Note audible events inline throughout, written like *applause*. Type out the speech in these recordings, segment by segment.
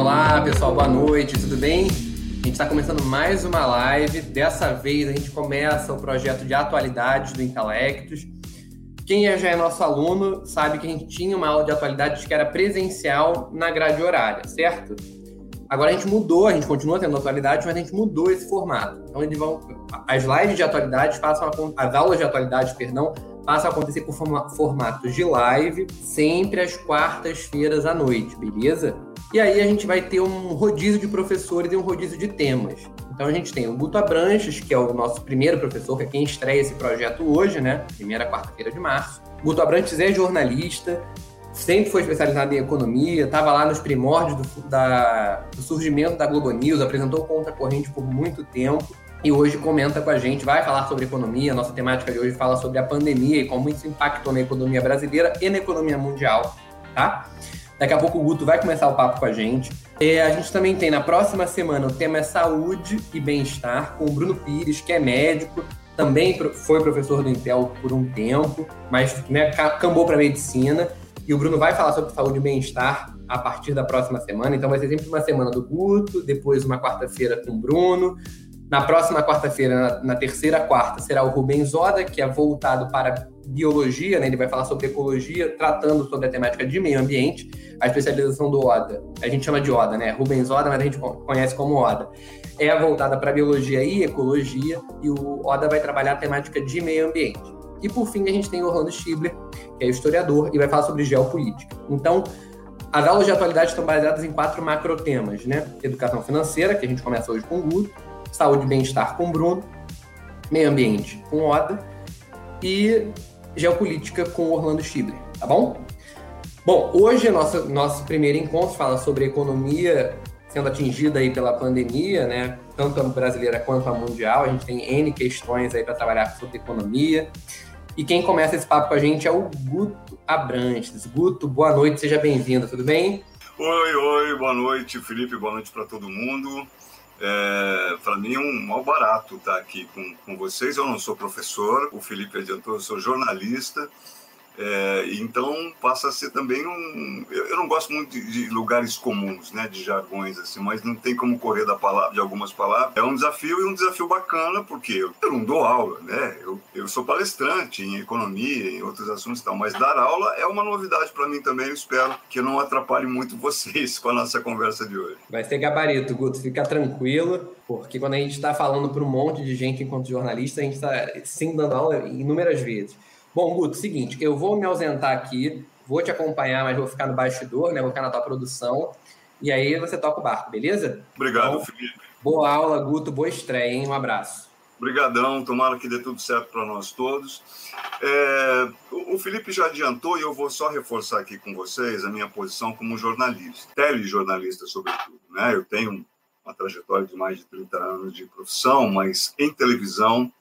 Olá, pessoal, boa noite, tudo bem? A gente está começando mais uma live. Dessa vez a gente começa o projeto de atualidades do Intelectus. Quem já é nosso aluno sabe que a gente tinha uma aula de atualidades que era presencial na grade horária, certo? Agora a gente mudou, a gente continua tendo atualidades, mas a gente mudou esse formato. Então eles vão, as lives de atualidades passam a, as aulas de atualidades, perdão, passam a acontecer por formatos de live, sempre às quartas-feiras à noite, beleza? E aí a gente vai ter um rodízio de professores e um rodízio de temas. Então a gente tem o Guto Abranches, que é o nosso primeiro professor, que é quem estreia esse projeto hoje, né? Primeira quarta-feira de março. Guto Abranches é jornalista, sempre foi especializado em economia, estava lá nos primórdios do, da, do surgimento da Globo News, apresentou Conta Corrente por muito tempo e hoje comenta com a gente, vai falar sobre economia. Nossa temática de hoje fala sobre a pandemia e como isso impactou na economia brasileira e na economia mundial, tá? Daqui a pouco o Guto vai começar o papo com a gente. É, a gente também tem na próxima semana o tema é saúde e bem-estar com o Bruno Pires, que é médico, também foi professor do Intel por um tempo, mas né, cambou para medicina. E o Bruno vai falar sobre saúde e bem-estar a partir da próxima semana. Então vai ser sempre uma semana do Guto, depois uma quarta-feira com o Bruno, na próxima quarta-feira, na, na, terceira quarta, será o Rubens Oda, que é voltado para biologia, né? ele vai falar sobre ecologia, tratando sobre a temática de meio ambiente. A especialização do Oda, a gente chama de Oda, né? Rubens Oda, mas a gente conhece como Oda. É voltada para biologia e ecologia, e o Oda vai trabalhar a temática de meio ambiente. E por fim, a gente tem o Orlando Schibler, que é historiador, e vai falar sobre geopolítica. Então, as aulas de atualidade estão baseadas em quatro macro temas, né? Educação financeira, que a gente começa hoje com o Guto, saúde e bem-estar com o Bruno, meio ambiente com o Oda e geopolítica com o Orlando Schibler, tá bom? Bom, hoje nosso, nosso primeiro encontro fala sobre economia sendo atingida aí pela pandemia, né? Tanto a brasileira quanto a mundial. A gente tem N questões aí para trabalhar sobre economia. E quem começa esse papo com a gente é o Guto Abrantes. Guto, boa noite, seja bem-vindo, tudo bem? Oi, oi, boa noite, Felipe, boa noite para todo mundo. É, para mim é um mal barato estar aqui com, com vocês. Eu não sou professor, o Felipe adiantou, eu sou jornalista. É, então passa a ser também um. Eu, não gosto muito de, de, lugares comuns, né, de jargões assim, mas não tem como correr da palavra, de algumas palavras. É um desafio e um desafio bacana porque eu, eu não dou aula, né? Eu, eu sou palestrante em economia, em outros assuntos e tal, mas dar aula é uma novidade para mim também. Eu espero que não atrapalhe muito *laughs* vocês com a nossa conversa de hoje. Vai ser gabarito, Guto. Fica tranquilo, porque quando a gente está falando para um monte de gente enquanto jornalista, a gente está sim dando aula inúmeras vezes. Bom, Guto, seguinte, eu vou me ausentar aqui, vou te acompanhar, mas vou ficar no bastidor, né? Vou ficar na tua produção. E aí você toca o barco, beleza? Obrigado, então, Felipe. Boa aula, Guto. Boa estreia, hein? Um abraço. Obrigadão, tomara que dê tudo certo para nós todos. É, o Felipe já adiantou e eu vou só reforçar aqui com vocês a minha posição como jornalista, telejornalista sobretudo. Né? Eu tenho uma trajetória de mais de 30 anos de profissão, mas em televisão,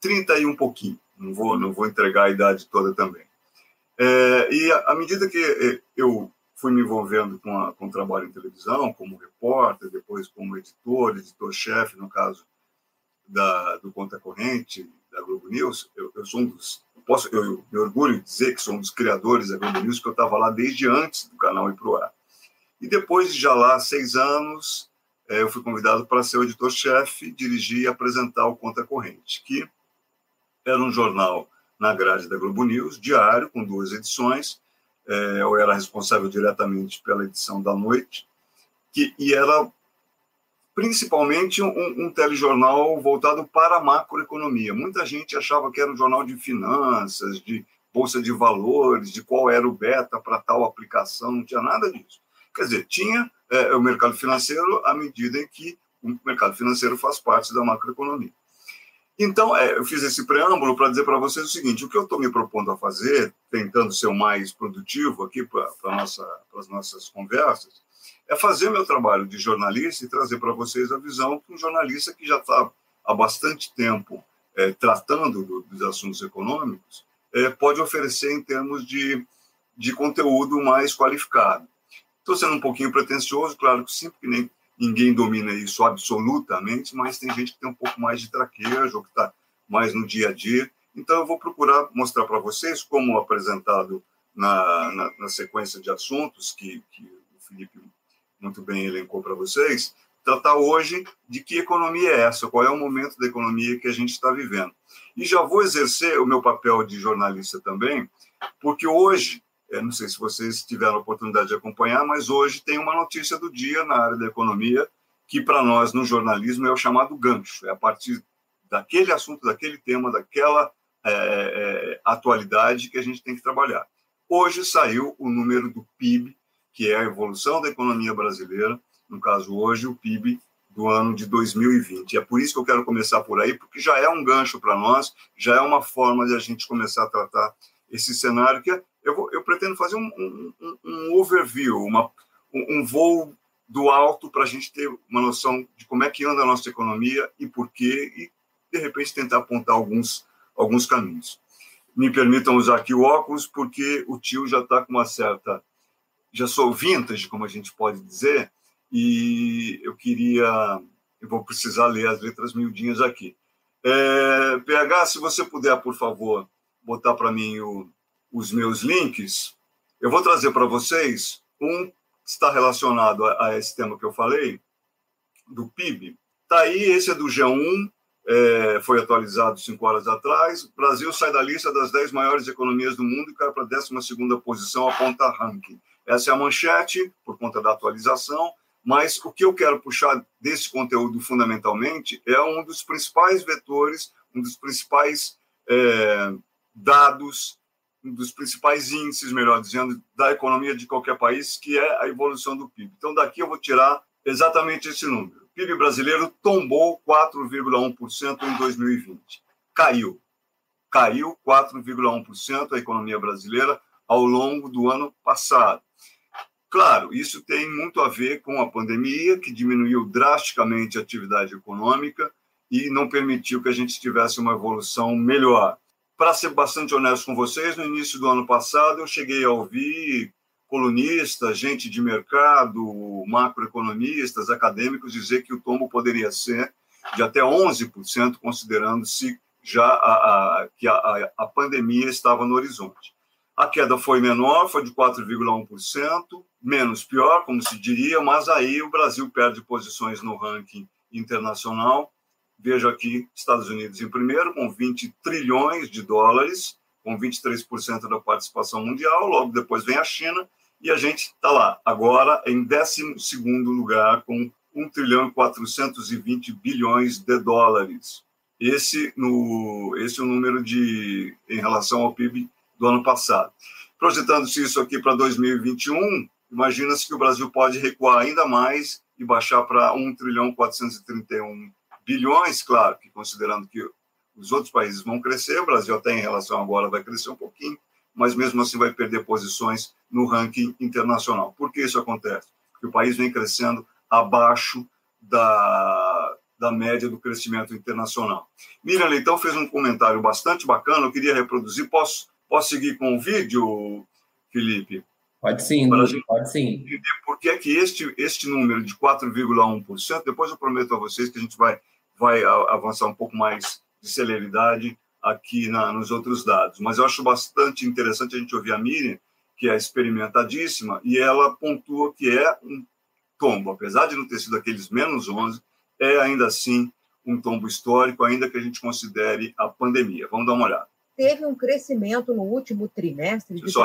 30 e um pouquinho não vou, não vou entregar a idade toda também. É, e à medida que é, eu fui me envolvendo com, a, com o trabalho em televisão, como repórter, depois como editor, editor-chefe, no caso da, do Conta Corrente, da Globo News, eu, eu sou um dos. Posso, eu, eu me orgulho de dizer que sou um dos criadores da Globo News, que eu estava lá desde antes do canal ir para o ar. E depois de já lá seis anos, é, eu fui convidado para ser o editor-chefe, dirigir e apresentar o Conta Corrente, que era um jornal na grade da Globo News, diário, com duas edições. É, eu era responsável diretamente pela edição da noite, que, e era principalmente um, um telejornal voltado para a macroeconomia. Muita gente achava que era um jornal de finanças, de bolsa de valores, de qual era o beta para tal aplicação, não tinha nada disso. Quer dizer, tinha é, o mercado financeiro à medida em que o mercado financeiro faz parte da macroeconomia. Então, é, eu fiz esse preâmbulo para dizer para vocês o seguinte: o que eu estou me propondo a fazer, tentando ser o mais produtivo aqui para nossa, as nossas conversas, é fazer meu trabalho de jornalista e trazer para vocês a visão que um jornalista que já está há bastante tempo é, tratando do, dos assuntos econômicos é, pode oferecer em termos de, de conteúdo mais qualificado. Estou sendo um pouquinho pretencioso, claro que sim, porque nem ninguém domina isso absolutamente, mas tem gente que tem um pouco mais de traquejo, que está mais no dia a dia. Então, eu vou procurar mostrar para vocês, como apresentado na, na, na, sequência de assuntos que, que o Felipe muito bem elencou para vocês, tratar hoje de que economia é essa, qual é o momento da economia que a gente está vivendo. E já vou exercer o meu papel de jornalista também, porque hoje, não sei se vocês tiveram a oportunidade de acompanhar, mas hoje tem uma notícia do dia na área da economia, que para nós no jornalismo é o chamado gancho, é a partir daquele assunto, daquele tema, daquela é, é, atualidade que a gente tem que trabalhar. Hoje saiu o número do PIB, que é a evolução da economia brasileira, no caso hoje o PIB do ano de 2020. É por isso que eu quero começar por aí, porque já é um gancho para nós, já é uma forma de a gente começar a tratar esse cenário que é, eu, vou, eu pretendo fazer um, um, um overview, uma, um, voo do alto para a gente ter uma noção de como é que anda a nossa economia e por quê, e de repente tentar apontar alguns, alguns caminhos. Me permitam usar aqui o óculos, porque o tio já está com uma certa. Já sou vintage, como a gente pode dizer, e eu queria. Eu vou precisar ler as letras miudinhas aqui. É, PH, se você puder, por favor, botar para mim o, os meus links, eu vou trazer para vocês um está relacionado a, a, esse tema que eu falei, do PIB. Está aí, esse é do G1, é, foi atualizado cinco horas atrás. O Brasil sai da lista das 10 maiores economias do mundo e cai para a 12 posição, aponta ranking. Essa é a manchete, por conta da atualização. Mas o que eu quero puxar desse conteúdo fundamentalmente é um dos principais vetores, um dos principais é, dados, um dos principais índices, melhor dizendo, da economia de qualquer país, que é a evolução do PIB. Então, daqui eu vou tirar exatamente esse número. O PIB brasileiro tombou 4,1% em 2020. Caiu. Caiu 4,1% a economia brasileira ao longo do ano passado. Claro, isso tem muito a ver com a pandemia, que diminuiu drasticamente a atividade econômica e não permitiu que a gente tivesse uma evolução melhor. Para ser bastante honesto com vocês, no início do ano passado eu cheguei a ouvir colunistas, gente de mercado, macroeconomistas, acadêmicos dizer que o tombo poderia ser de até 11%, considerando-se já a, a, que a, a pandemia estava no horizonte. A queda foi menor, foi de 4,1%, menos pior, como se diria, mas aí o Brasil perde posições no ranking internacional. Veja aqui, Estados Unidos em primeiro, com 20 trilhões de dólares, com 23% da participação mundial. Logo depois vem a China, e a gente está lá, agora em 12 lugar, com 1 trilhão e 420 bilhões de dólares. Esse, no, esse é o número de, em relação ao PIB do ano passado. Projetando-se isso aqui para 2021, imagina-se que o Brasil pode recuar ainda mais e baixar para 1 trilhão 431 bilhões, claro, que considerando que os outros países vão crescer, o Brasil até em relação agora vai crescer um pouquinho, mas mesmo assim vai perder posições no ranking internacional. Por que isso acontece? Porque o país vem crescendo abaixo da, da média do crescimento internacional. Miriam Leitão fez um comentário bastante bacana, eu queria reproduzir. Posso Posso seguir com o vídeo, Felipe? Pode sim, pode sim. Por que é que este, este número de 4,1%, depois eu prometo a vocês que a gente vai, vai avançar um pouco mais de celeridade aqui na, nos outros dados. Mas eu acho bastante interessante a gente ouvir a Miriam, que é experimentadíssima, e ela pontua que é um tombo, apesar de não ter sido aqueles menos 11, é ainda assim um tombo histórico, ainda que a gente considere a pandemia. Vamos dar uma olhada teve um crescimento no último trimestre de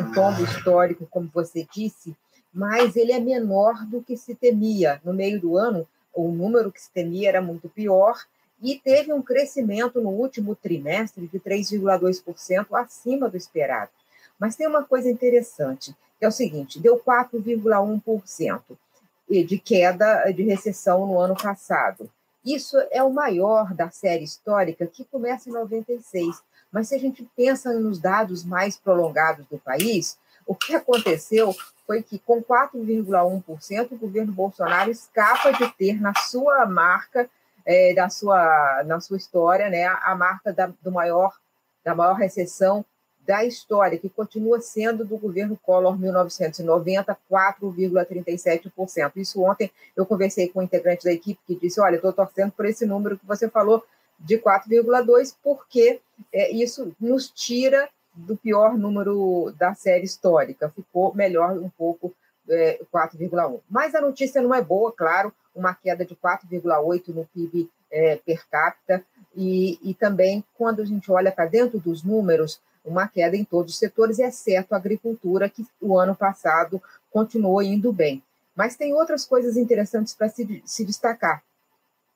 um tombo histórico, como você disse, mas ele é menor do que se temia. No meio do ano, o número que se temia era muito pior e teve um crescimento no último trimestre de 3,2% acima do esperado. Mas tem uma coisa interessante, que é o seguinte, deu 4,1% de queda de recessão no ano passado. Isso é o maior da série histórica que começa em 96. Mas se a gente pensa nos dados mais prolongados do país, o que aconteceu foi que, com 4,1%, o governo Bolsonaro escapa de ter na sua marca, é, da sua, na sua história, né, a marca da, do maior, da maior recessão da história, que continua sendo do governo Collor 1990, 4,37%. Isso ontem eu conversei com um integrante da equipe que disse: Olha, estou torcendo por esse número que você falou, de 4,2, porque é, isso nos tira do pior número da série histórica. Ficou melhor um pouco é, 4,1. Mas a notícia não é boa, claro, uma queda de 4,8 no PIB é, per capita, e, e também, quando a gente olha para dentro dos números, uma queda em todos os setores, exceto a agricultura, que o ano passado continuou indo bem. Mas tem outras coisas interessantes para se, se destacar.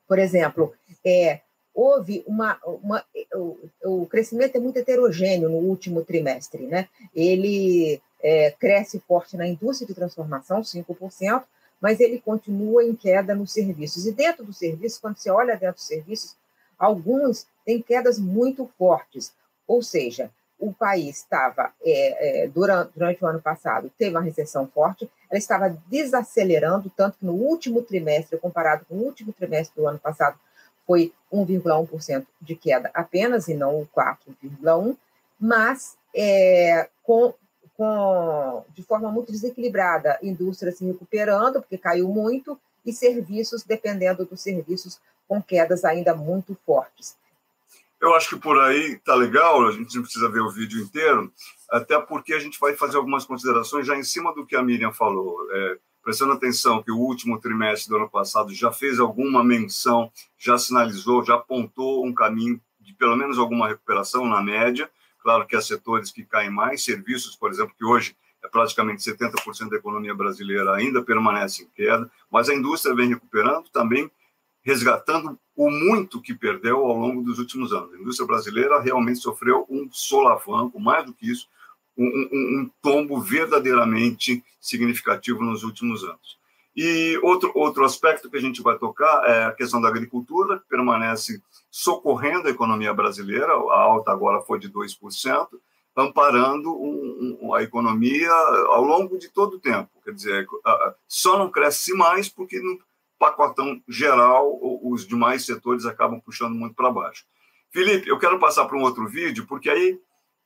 Por exemplo, é, houve uma, uma o, o, crescimento é muito heterogêneo no último trimestre, né? Ele é, cresce forte na indústria de transformação, 5%, mas ele continua em queda nos serviços. E dentro dos serviços, quando você olha dentro dos serviços, alguns têm quedas muito fortes. Ou seja, o país estava, é, é, durante, durante o ano passado, teve uma recessão forte, ela estava desacelerando, tanto que no último trimestre, comparado com o último trimestre do ano passado, foi 1,1% de queda apenas, e não o 4,1%, mas é, com, com, de forma muito desequilibrada, indústria se recuperando, porque caiu muito, e serviços, dependendo dos serviços, com quedas ainda muito fortes. Eu acho que por aí está legal, a gente não precisa ver o vídeo inteiro, até porque a gente vai fazer algumas considerações já em cima do que a Miriam falou. É, prestando atenção que o último trimestre do ano passado já fez alguma menção, já sinalizou, já apontou um caminho de pelo menos alguma recuperação na média. Claro que há setores que caem mais, serviços, por exemplo, que hoje é praticamente 70% da economia brasileira ainda permanece em queda, mas a indústria vem recuperando também, resgatando o muito que perdeu ao longo dos últimos anos. A indústria brasileira realmente sofreu um solavanco, mais do que isso, um, um, tombo verdadeiramente significativo nos últimos anos. E outro, outro aspecto que a gente vai tocar é a questão da agricultura, que permanece socorrendo a economia brasileira, a alta agora foi de 2%, amparando um, um, a economia ao longo de todo o tempo. Quer dizer, só não cresce mais porque no pacotão geral os demais setores acabam puxando muito para baixo. Felipe, eu quero passar para um outro vídeo, porque aí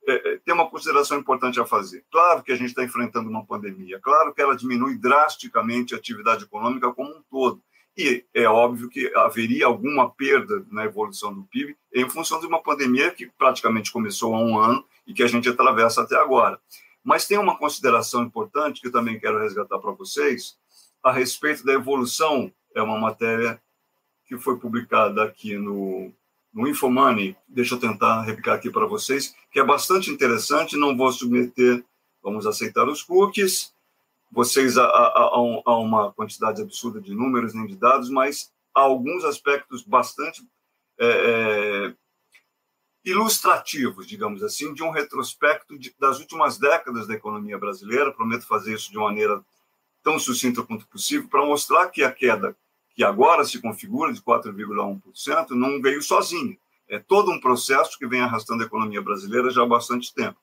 é, é, tem uma consideração importante a fazer. Claro que a gente está enfrentando uma pandemia, claro que ela diminui drasticamente a atividade econômica como um todo. E é óbvio que haveria alguma perda na evolução do PIB em função de uma pandemia que praticamente começou há um ano e que a gente atravessa até agora. Mas tem uma consideração importante que eu também quero resgatar para vocês a respeito da evolução. É uma matéria que foi publicada aqui no no Infomoney, deixa eu tentar replicar aqui para vocês, que é bastante interessante, não vou submeter, vamos aceitar os cookies, vocês a, a, a, uma quantidade absurda de números nem de dados, mas há alguns aspectos bastante é, é, ilustrativos, digamos assim, de um retrospecto de, das últimas décadas da economia brasileira. Prometo fazer isso de maneira tão sucinta quanto possível para mostrar que a queda que agora se configura de 4,1%, não veio sozinho. É todo um processo que vem arrastando a economia brasileira já há bastante tempo.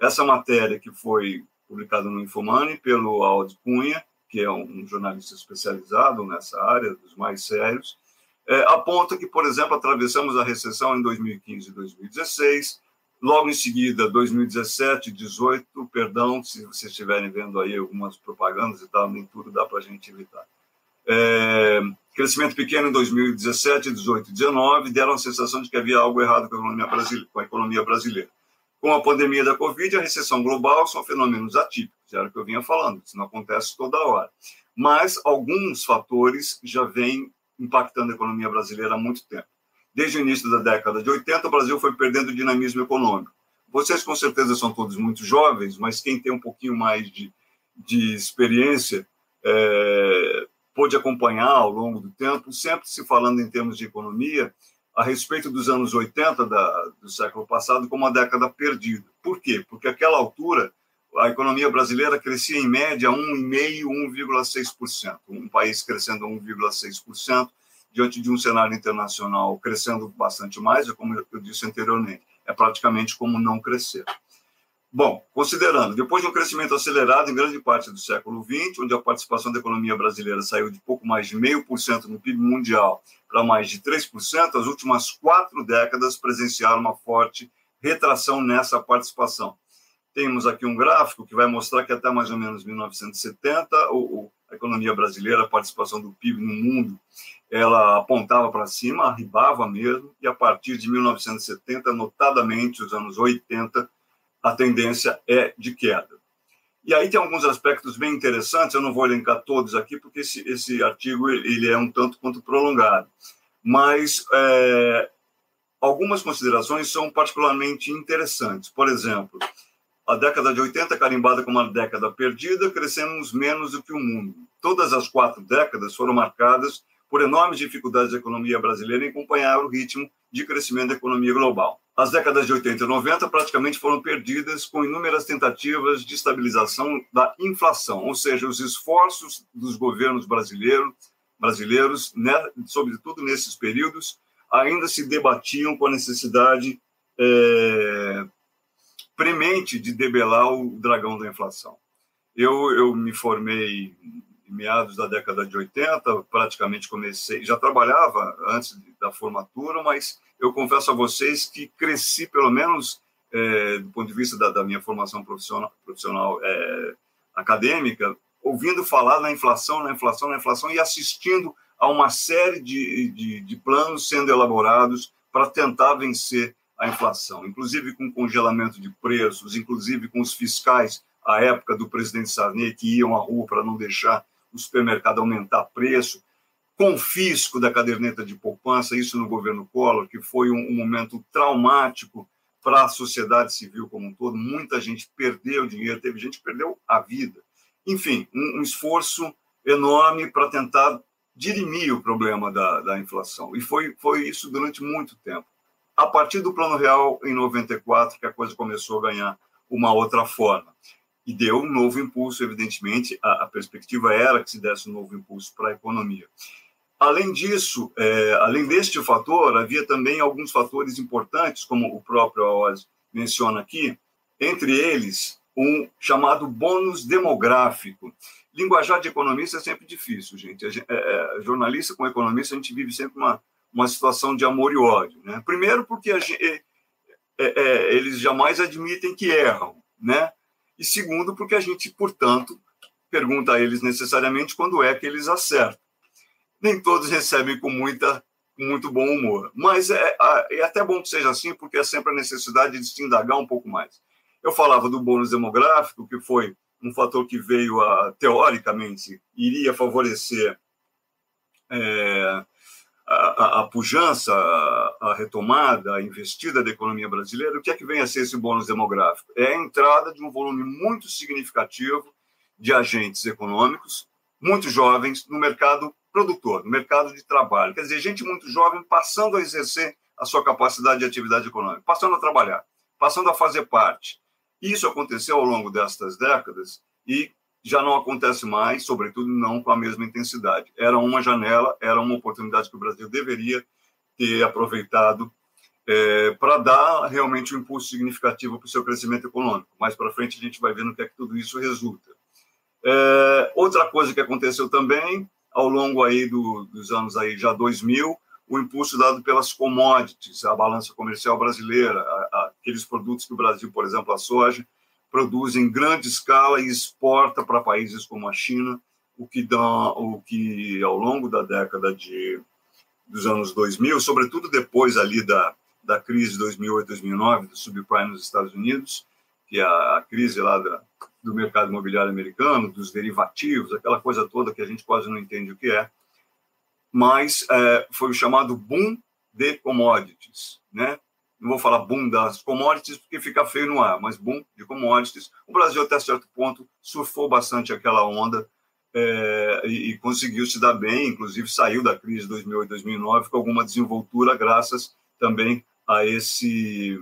Essa matéria que foi publicada no Infomani pelo Aldo Cunha, que é um jornalista especializado nessa área, dos mais sérios, é, aponta que, por exemplo, atravessamos a recessão em 2015 e 2016, logo em seguida, 2017, 2018, perdão, se vocês estiverem vendo aí algumas propagandas e tal, nem tudo dá para a gente evitar. É, crescimento pequeno em 2017, 18 e 19 deram a sensação de que havia algo errado com a economia brasileira. Com a, economia brasileira. com a pandemia da Covid, a recessão global são fenômenos atípicos, era o que eu vinha falando, isso não acontece toda hora. Mas alguns fatores já vêm impactando a economia brasileira há muito tempo. Desde o início da década de 80, o Brasil foi perdendo dinamismo econômico. Vocês, com certeza, são todos muito jovens, mas quem tem um pouquinho mais de, de experiência é, pôde acompanhar ao longo do tempo, sempre se falando em termos de economia, a respeito dos anos 80 da, do século passado como uma década perdida. Por quê? Porque aquela altura a economia brasileira crescia em média 1,5%, 1,6%. Um país crescendo 1,6% diante de um cenário internacional crescendo bastante mais, como eu disse anteriormente. É praticamente como não crescer. Bom, considerando, depois de um crescimento acelerado em grande parte do século XX, onde a participação da economia brasileira saiu de pouco mais de 0,5% no PIB mundial para mais de 3%, as últimas quatro décadas presenciaram uma forte retração nessa participação. Temos aqui um gráfico que vai mostrar que até mais ou menos 1970, a economia brasileira, a participação do PIB no mundo, ela apontava para cima, arribava mesmo, e a partir de 1970, notadamente os anos 80, a tendência é de queda. E aí tem alguns aspectos bem interessantes, eu não vou elencar todos aqui, porque esse, esse artigo ele é um tanto quanto prolongado. Mas é, algumas considerações são particularmente interessantes. Por exemplo, a década de 80 carimbada como uma década perdida, crescemos menos do que o mundo. Todas as quatro décadas foram marcadas por enormes dificuldades da economia brasileira em acompanhar o ritmo de crescimento da economia global. As décadas de 80 e 90 praticamente foram perdidas com inúmeras tentativas de estabilização da inflação, ou seja, os esforços dos governos brasileiros, brasileiros, né, sobretudo nesses períodos, ainda se debatiam com a necessidade é, premente de debelar o dragão da inflação. Eu, eu me formei em meados da década de 80, praticamente comecei, já trabalhava antes da formatura, mas eu confesso a vocês que cresci, pelo menos é, do ponto de vista da, da minha formação profissional, profissional é, acadêmica, ouvindo falar na inflação, na inflação, na inflação e assistindo a uma série de, de, de planos sendo elaborados para tentar vencer a inflação, inclusive com congelamento de preços, inclusive com os fiscais à época do presidente Sarney que iam à rua para não deixar o supermercado aumentar preço, confisco da caderneta de poupança, isso no governo Collor, que foi um, um momento traumático para a sociedade civil como um todo. Muita gente perdeu dinheiro, teve gente que perdeu a vida. Enfim, um, um esforço enorme para tentar dirimir o problema da, da inflação. E foi, foi isso durante muito tempo. A partir do Plano Real, em 94, que a coisa começou a ganhar uma outra forma e deu um novo impulso, evidentemente, a, a perspectiva era que se desse um novo impulso para a economia. Além disso, é, além deste fator, havia também alguns fatores importantes, como o próprio Aoz menciona aqui, entre eles um chamado bônus demográfico. Linguajar de economista é sempre difícil, gente. É, é, jornalista com economista, a gente vive sempre uma, uma situação de amor e ódio. Né? Primeiro, porque gente, é, é, é, eles jamais admitem que erram, né? E segundo, porque a gente, portanto, pergunta a eles necessariamente quando é que eles acertam. Nem todos recebem com muita muito bom humor, mas é, é até bom que seja assim, porque é sempre a necessidade de se indagar um pouco mais. Eu falava do bônus demográfico, que foi um fator que veio a, teoricamente, iria favorecer é, a, a, pujança, a, a, retomada, a investida da economia brasileira, o que é que vem a ser esse bônus demográfico? É a entrada de um volume muito significativo de agentes econômicos, muito jovens, no mercado produtor, no mercado de trabalho. Quer dizer, gente muito jovem passando a exercer a sua capacidade de atividade econômica, passando a trabalhar, passando a fazer parte. Isso aconteceu ao longo destas décadas e já não acontece mais, sobretudo não com a mesma intensidade. Era uma janela, era uma oportunidade que o Brasil deveria ter aproveitado é, para dar realmente um impulso significativo para o seu crescimento econômico. Mais para frente a gente vai ver no que é que tudo isso resulta. É, outra coisa que aconteceu também ao longo aí do, dos anos aí já 2000, o impulso dado pelas commodities, a balança comercial brasileira, a, a, aqueles produtos que o Brasil, por exemplo, a soja, produz em grande escala e exporta para países como a China, o que dá, o que ao longo da década de dos anos 2000, sobretudo depois ali da, da crise de 2008, 2009, do subprime nos Estados Unidos, que é a, crise lá da, do mercado imobiliário americano, dos derivativos, aquela coisa toda que a gente quase não entende o que é, mas é, foi o chamado boom de commodities, né? Não vou falar boom das commodities, porque fica feio no ar, mas boom de commodities. O Brasil, até certo ponto, surfou bastante aquela onda é, e, e, conseguiu se dar bem, inclusive saiu da crise de 2008 2009 com alguma desenvoltura, graças também a esse,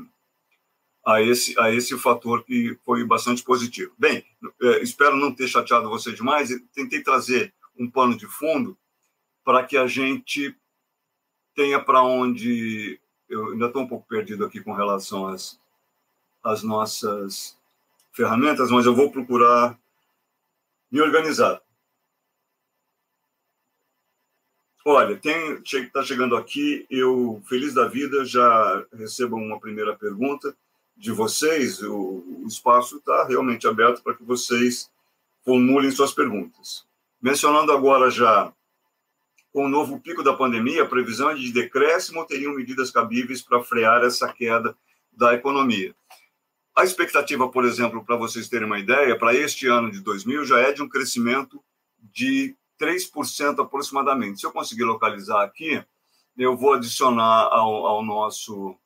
a esse, a esse fator que foi bastante positivo. Bem, é, espero não ter chateado você demais, tentei trazer um pano de fundo para que a gente tenha para onde eu ainda estou um pouco perdido aqui com relação às, às nossas ferramentas, mas eu vou procurar me organizar. Olha, tem está chegando aqui, eu feliz da vida já recebo uma primeira pergunta de vocês. O, o espaço está realmente aberto para que vocês formulem suas perguntas. Mencionando agora já com o novo pico da pandemia, a previsão é de decréscimo teriam medidas cabíveis para frear essa queda da economia. A expectativa, por exemplo, para vocês terem uma ideia, para este ano de 2000 já é de um crescimento de 3% aproximadamente. Se eu conseguir localizar aqui, eu vou adicionar ao, ao nosso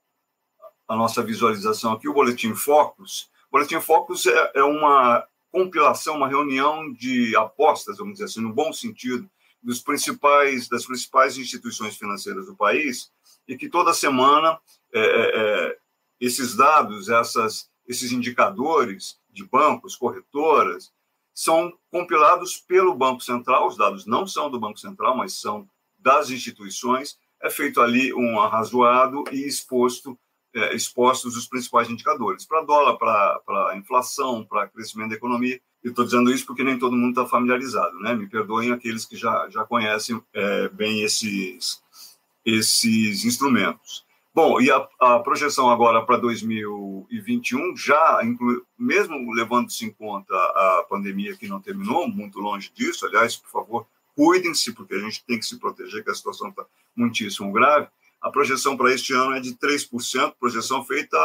a nossa visualização aqui o boletim Focus. O boletim Focus é, é uma compilação, uma reunião de apostas, vamos dizer assim, no bom sentido, dos principais das principais instituições financeiras do país e que toda semana é, é, é esses dados, essas esses indicadores de bancos, corretoras, são compilados pelo Banco Central. Os dados não são do Banco Central, mas são das instituições. É feito ali um arrazoado e exposto é, expostos os principais indicadores para dólar, para inflação, para crescimento da economia. Eu estou dizendo isso porque nem todo mundo está familiarizado, né? Me perdoem aqueles que já, já conhecem é, bem esses, esses instrumentos. Bom, e a, a projeção agora para 2021 já, inclui, mesmo levando-se em conta a pandemia que não terminou, muito longe disso, aliás, por favor, cuidem-se, porque a gente tem que se proteger, que a situação está muitíssimo grave. A projeção para este ano é de 3%, projeção feita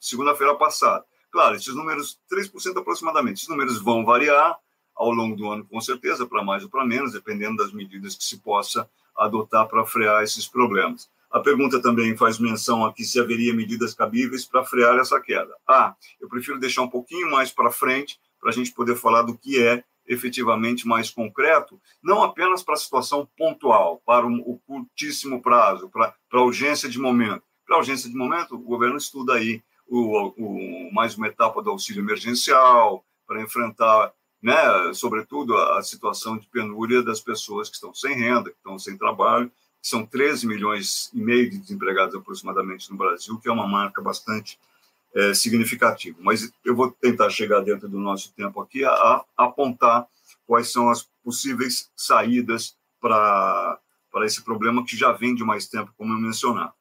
segunda-feira passada. Claro, esses números, 3% aproximadamente, esses números vão variar ao longo do ano, com certeza, para mais ou para menos, dependendo das medidas que se possa adotar para frear esses problemas. A pergunta também faz menção aqui se haveria medidas cabíveis para frear essa queda. Ah, eu prefiro deixar um pouquinho mais para frente para a gente poder falar do que é efetivamente mais concreto, não apenas para a situação pontual, para o curtíssimo prazo, para a urgência de momento. Para a urgência de momento, o governo estuda aí o, o, mais uma etapa do auxílio emergencial para enfrentar, né, sobretudo, a, a situação de penúria das pessoas que estão sem renda, que estão sem trabalho são 13 milhões e meio de desempregados aproximadamente no Brasil, que é uma marca bastante é, significativa. Mas eu vou tentar chegar dentro do nosso tempo aqui a, a apontar quais são as possíveis saídas para esse problema que já vem de mais tempo, como eu mencionava.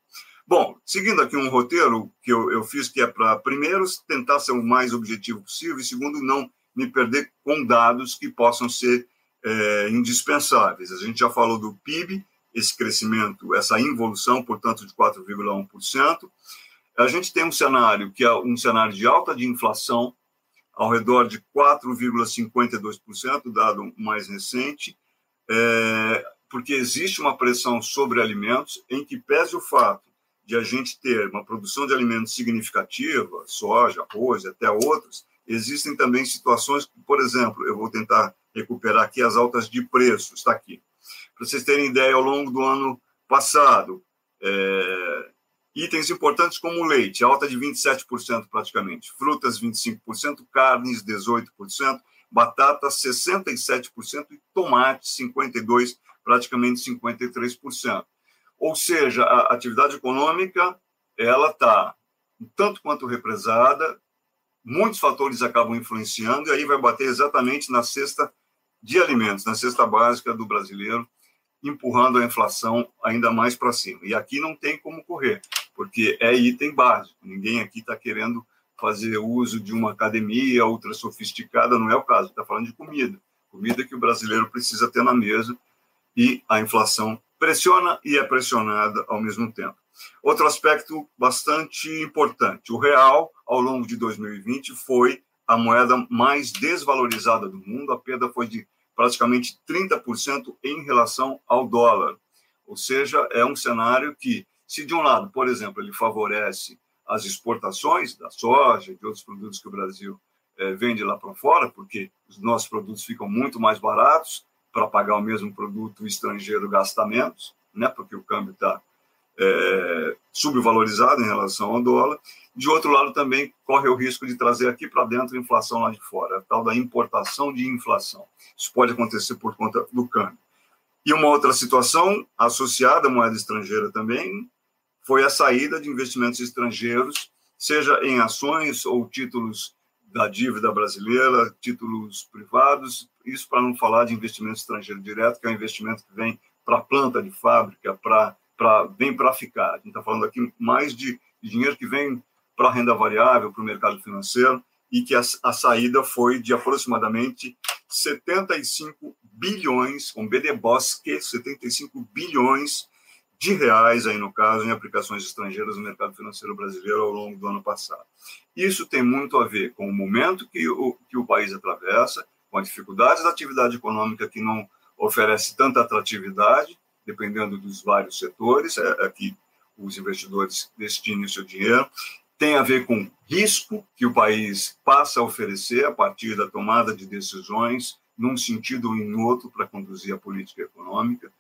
Bom, seguindo aqui um roteiro que eu, eu fiz, que é para, primeiro, tentar ser o mais objetivo possível, e segundo, não me perder com dados que possam ser é, indispensáveis. A gente já falou do PIB, esse crescimento, essa involução, portanto, de 4,1%. A gente tem um cenário que é um cenário de alta de inflação, ao redor de 4,52%, dado mais recente, é, porque existe uma pressão sobre alimentos, em que pese o fato de a gente ter uma produção de alimentos significativa, soja, arroz, até outros, existem também situações, por exemplo, eu vou tentar recuperar aqui as altas de preço, está aqui. Para vocês terem ideia, ao longo do ano passado, é, itens importantes como leite, alta de 27% praticamente, frutas 25%, carnes 18%, batata 67% e tomate 52%, praticamente 53%. Ou seja, a atividade econômica ela está tanto quanto represada, muitos fatores acabam influenciando e aí vai bater exatamente na cesta de alimentos, na cesta básica do brasileiro, empurrando a inflação ainda mais para cima. E aqui não tem como correr, porque é item básico. Ninguém aqui está querendo fazer uso de uma academia ultra sofisticada, não é o caso. Está falando de comida, comida que o brasileiro precisa ter na mesa e a inflação pressiona e é pressionada ao mesmo tempo. Outro aspecto bastante importante: o real, ao longo de 2020, foi a moeda mais desvalorizada do mundo. A perda foi de praticamente 30% em relação ao dólar. Ou seja, é um cenário que, se de um lado, por exemplo, ele favorece as exportações da soja e de outros produtos que o Brasil é, vende lá para fora, porque os nossos produtos ficam muito mais baratos para pagar o mesmo produto estrangeiro gasta menos, né, porque o câmbio está é, subvalorizado em relação ao dólar. De outro lado, também corre o risco de trazer aqui para dentro inflação lá de fora, a tal da importação de inflação. Isso pode acontecer por conta do câmbio. E uma outra situação associada à moeda estrangeira também foi a saída de investimentos estrangeiros, seja em ações ou títulos da dívida brasileira, títulos privados, isso para não falar de investimento estrangeiro direto, que é um investimento que vem para a planta de fábrica, para para vem para ficar. A gente está falando aqui mais de, dinheiro que vem para renda variável, para o mercado financeiro, e que a, a, saída foi de aproximadamente 75 bilhões, de Bosque, 75 bilhões de reais, aí no caso, em aplicações estrangeiras no mercado financeiro brasileiro ao longo do ano passado. Isso tem muito a ver com o momento que o, que o país atravessa, com as dificuldades da atividade econômica que não oferece tanta atratividade, dependendo dos vários setores, é, é que os investidores destinem seu dinheiro, tem a ver com risco que o país passa a oferecer a partir da tomada de decisões num sentido ou em outro para conduzir a política econômica.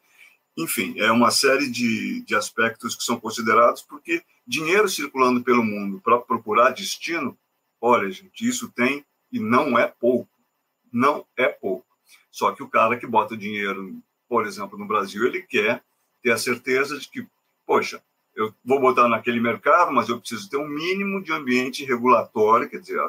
Enfim, é uma série de, de aspectos que são considerados, porque dinheiro circulando pelo mundo para procurar destino, olha, gente, isso tem e não é pouco. Não é pouco. Só que o cara que bota dinheiro, por exemplo, no Brasil, ele quer ter a certeza de que, poxa, eu vou botar naquele mercado, mas eu preciso ter um mínimo de ambiente regulatório, quer dizer,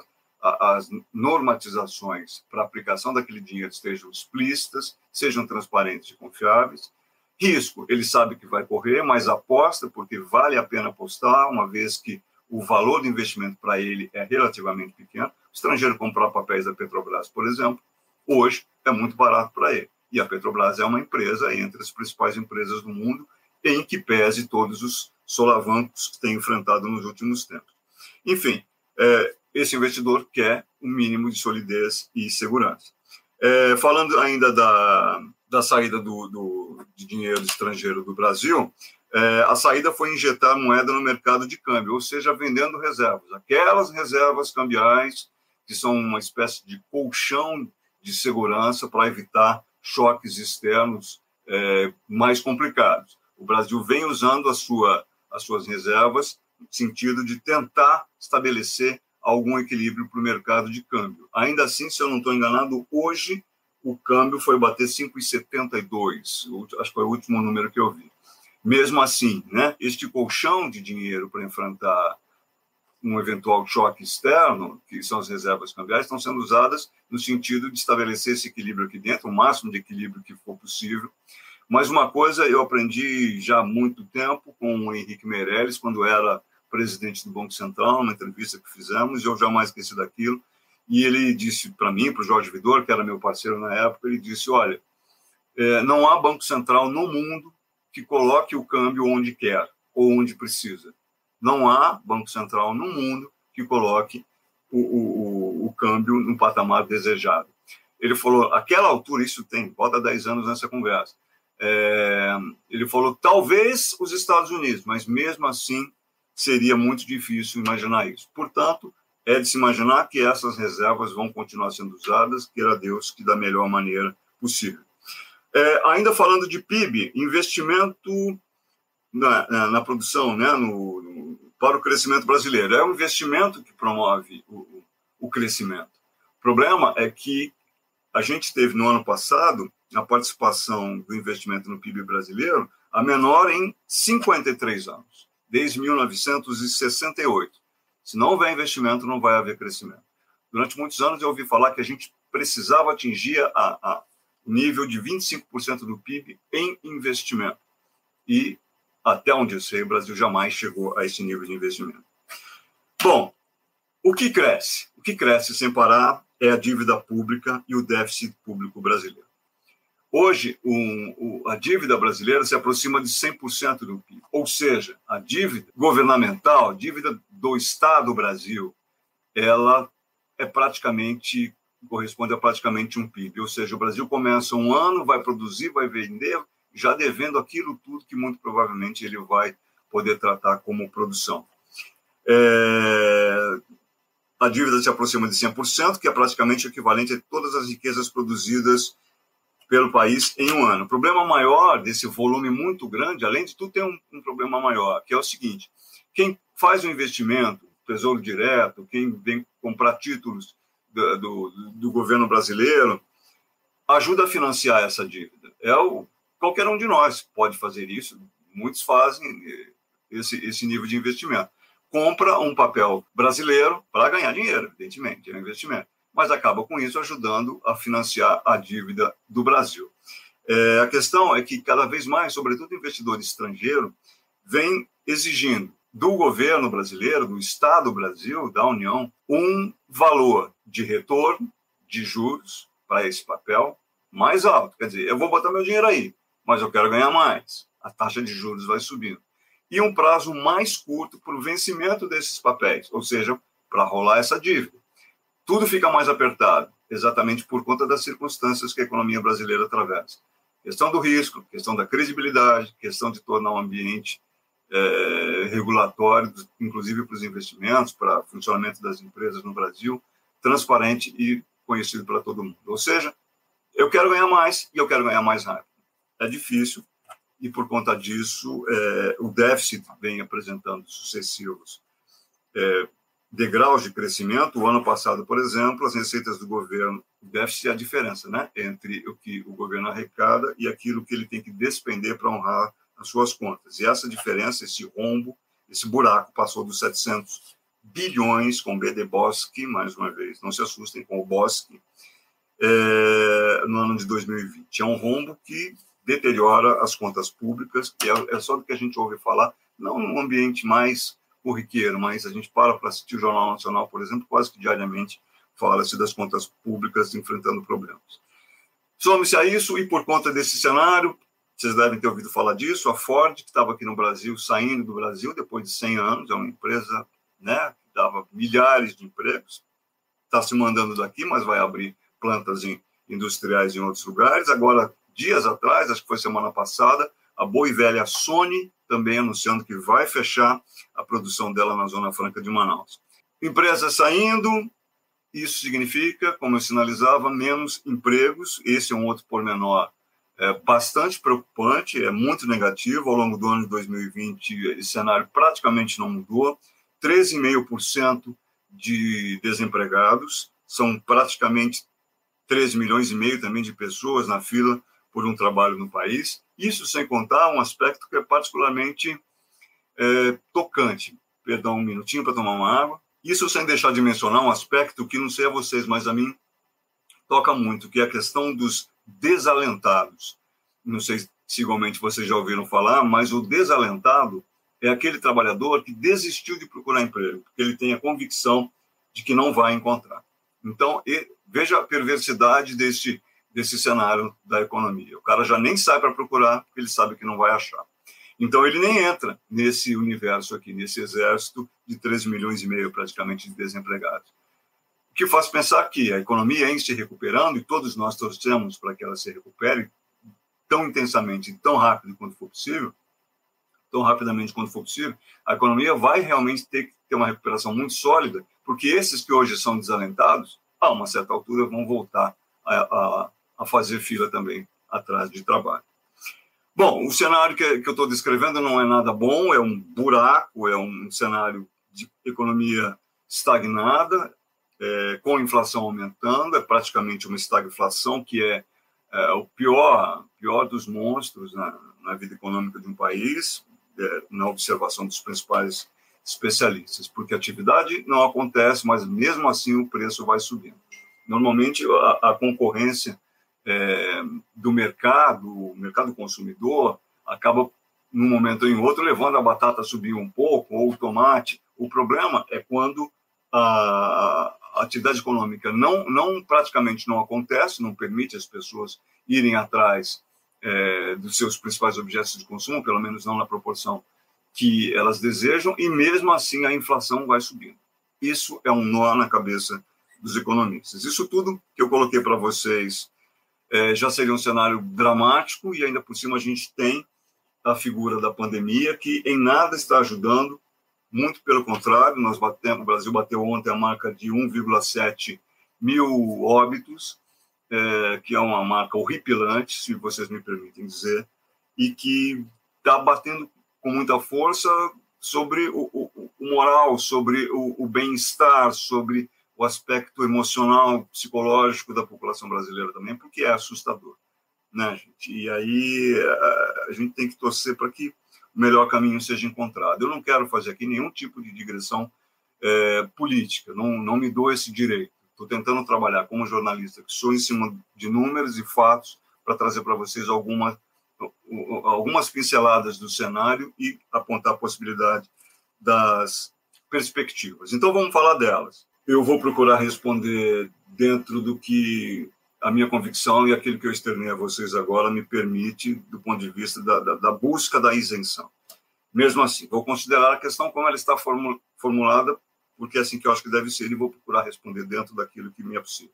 as normatizações para aplicação daquele dinheiro estejam explícitas, sejam transparentes e confiáveis, Risco, ele sabe que vai correr, mas aposta porque vale a pena apostar, uma vez que o valor do investimento para ele é relativamente pequeno. O estrangeiro comprar papéis da Petrobras, por exemplo, hoje é muito barato para ele. E a Petrobras é uma empresa entre as principais empresas do mundo, em que pese todos os solavancos que tem enfrentado nos últimos tempos. Enfim, é, esse investidor quer um mínimo de solidez e segurança. É, falando ainda da, da saída do, do, de dinheiro estrangeiro do Brasil, é, a saída foi injetar moeda no mercado de câmbio, ou seja, vendendo reservas. Aquelas reservas cambiais que são uma espécie de colchão de segurança para evitar choques externos é, mais complicados. O Brasil vem usando sua, as suas reservas no sentido de tentar estabelecer algum equilíbrio para o mercado de câmbio. Ainda assim, se eu não estou enganado, hoje o câmbio foi bater 5,72, acho que foi o último número que eu vi. Mesmo assim, né, este colchão de dinheiro para enfrentar um eventual choque externo, que são as reservas cambiais, estão sendo usadas no sentido de estabelecer esse equilíbrio aqui dentro, o máximo de equilíbrio que for possível. Mas uma coisa eu aprendi já há muito tempo com o Henrique Meirelles, quando era presidente do Banco Central, numa entrevista que fizemos, eu jamais esqueci daquilo, e ele disse para mim, para o Jorge Vidor, que era meu parceiro na época, ele disse: Olha, é, não há banco central no mundo que coloque o câmbio onde quer ou onde precisa. Não há banco central no mundo que coloque o, o, o câmbio no patamar desejado. Ele falou: aquela altura, isso tem, bota 10 anos nessa conversa. É, ele falou: talvez os Estados Unidos, mas mesmo assim seria muito difícil imaginar isso. Portanto, é de se imaginar que essas reservas vão continuar sendo usadas, queira Deus, que da melhor maneira possível. É, ainda falando de PIB, investimento na, na, na produção, né, no, para o crescimento brasileiro. É um investimento que promove o, o crescimento. O problema é que a gente teve no ano passado a participação do investimento no PIB brasileiro a menor em 53 anos, desde 1968. Se não houver investimento, não vai haver crescimento. Durante muitos anos eu ouvi falar que a gente precisava atingir a, nível de 25% do PIB em investimento. E, até onde eu sei, o Brasil jamais chegou a esse nível de investimento. Bom, o que cresce? O que cresce sem parar é a dívida pública e o déficit público brasileiro. Hoje, um, o, a dívida brasileira se aproxima de 100% do PIB, ou seja, a dívida governamental, a dívida do Estado Brasil, ela é praticamente corresponde a praticamente um PIB, ou seja, o Brasil começa um ano, vai produzir, vai vender, já devendo aquilo tudo que muito provavelmente ele vai poder tratar como produção. É... A dívida se aproxima de 100%, que é praticamente equivalente a todas as riquezas produzidas pelo país em um ano. O problema maior desse volume muito grande, além de tudo, tem um, um problema maior, que é o seguinte: quem faz o investimento, Tesouro Direto, quem vem comprar títulos do, do, do governo brasileiro, ajuda a financiar essa dívida. É o, qualquer um de nós pode fazer isso, muitos fazem esse, esse nível de investimento. Compra um papel brasileiro para ganhar dinheiro, evidentemente, é um investimento mas acaba com isso ajudando a financiar a dívida do Brasil. É, a questão é que cada vez mais, sobretudo investidor estrangeiro, vem exigindo do governo brasileiro, do Estado Brasil, da União, um valor de retorno de juros para esse papel mais alto. Quer dizer, eu vou botar meu dinheiro aí, mas eu quero ganhar mais. a taxa de juros vai subindo. E um prazo mais curto para o vencimento desses papéis, ou seja, para rolar essa dívida. Tudo fica mais apertado, exatamente por conta das circunstâncias que a economia brasileira atravessa. Questão do risco, questão da credibilidade, questão de tornar o ambiente é, regulatório, inclusive para os investimentos, para o funcionamento das empresas no Brasil, transparente e conhecido para todo mundo. Ou seja, eu quero ganhar mais e eu quero ganhar mais rápido. É difícil e, por conta disso, é, o déficit vem apresentando sucessivos é, degraus de crescimento. O ano passado, por exemplo, as receitas do governo, o déficit é a diferença né, entre o que o governo arrecada e aquilo que ele tem que despender para honrar as suas contas. E essa diferença, esse rombo, esse buraco passou dos 700 bilhões com B de Bosque, mais uma vez, não se assustem com o Bosque, é, no ano de 2020. É um rombo que deteriora as contas públicas, que é, é só do que a gente ouve falar, não num ambiente mais corriqueiro, mas a gente para para assistir o Jornal Nacional, por exemplo, quase que diariamente fala-se das contas públicas enfrentando problemas. Some-se a isso, e por conta desse cenário, vocês devem ter ouvido falar disso, a Ford, que estava aqui no Brasil, saindo do Brasil depois de 100 anos, é uma empresa né, que dava milhares de empregos, está se mandando daqui, mas vai abrir plantas em, industriais em outros lugares. Agora, dias atrás, acho que foi semana passada, a boa e velha Sony também anunciando que vai fechar a produção dela na Zona Franca de Manaus. Empresa saindo, isso significa, como eu sinalizava, menos empregos. Esse é um outro pormenor é bastante preocupante, é muito negativo. Ao longo do ano de 2020, esse cenário praticamente não mudou. 13,5% de desempregados, são praticamente 13 milhões e meio também de pessoas na fila por um trabalho no país. Isso sem contar um aspecto que é particularmente é, tocante. Perdão, um minutinho para tomar uma água. Isso sem deixar de mencionar um aspecto que não sei a vocês, mas a mim toca muito, que é a questão dos desalentados. Não sei se igualmente vocês já ouviram falar, mas o desalentado é aquele trabalhador que desistiu de procurar emprego, porque ele tem a convicção de que não vai encontrar. Então, veja a perversidade desse, desse cenário da economia. O cara já nem sai para procurar, porque ele sabe que não vai achar. Então, ele nem entra nesse universo aqui, nesse exército de 13 milhões e meio praticamente de desempregados que faz pensar que a economia em se recuperando, e todos nós torcemos para que ela se recupere tão intensamente, tão rápido quanto for possível, tão rapidamente quanto for possível, a economia vai realmente ter que ter uma recuperação muito sólida, porque esses que hoje são desalentados, a uma certa altura vão voltar a, a, a fazer fila também atrás de trabalho. Bom, o cenário que, que eu estou descrevendo não é nada bom, é um buraco, é um cenário de economia estagnada, é, com inflação aumentando, é praticamente uma estagflação, que é, é o pior, pior dos monstros na, na vida econômica de um país, é, na observação dos principais especialistas, porque a atividade não acontece, mas mesmo assim o preço vai subindo. Normalmente a, a concorrência é, do mercado, o mercado consumidor, acaba num momento ou em outro levando a batata a subir um pouco ou o tomate. O problema é quando a, atividade econômica não, não praticamente não acontece, não permite as pessoas irem atrás é, dos seus principais objetos de consumo, pelo menos não na proporção que elas desejam, e mesmo assim a inflação vai subindo. Isso é um nó na cabeça dos economistas. Isso tudo que eu coloquei para vocês é, já seria um cenário dramático, e ainda por cima a gente tem a figura da pandemia, que em nada está ajudando. Muito pelo contrário, nós batemos, o Brasil bateu ontem a marca de 1,7 mil óbitos, é, que é uma marca horripilante, se vocês me permitem dizer, e que está batendo com muita força sobre o, o, o moral, sobre o, o bem-estar, sobre o aspecto emocional, psicológico da população brasileira também, porque é assustador, né, gente? E aí a gente tem que torcer para que o melhor caminho seja encontrado. Eu não quero fazer aqui nenhum tipo de digressão é, política, não, não me dou esse direito. Estou tentando trabalhar como jornalista, que sou em cima de números e fatos, para trazer para vocês alguma, algumas pinceladas do cenário e apontar a possibilidade das perspectivas. Então, vamos falar delas. Eu vou procurar responder dentro do que a minha convicção e aquilo que eu externei a vocês agora me permite, do ponto de vista da, da, da busca da isenção. Mesmo assim, vou considerar a questão como ela está formulada, porque é assim que eu acho que deve ser, e vou procurar responder dentro daquilo que me é possível.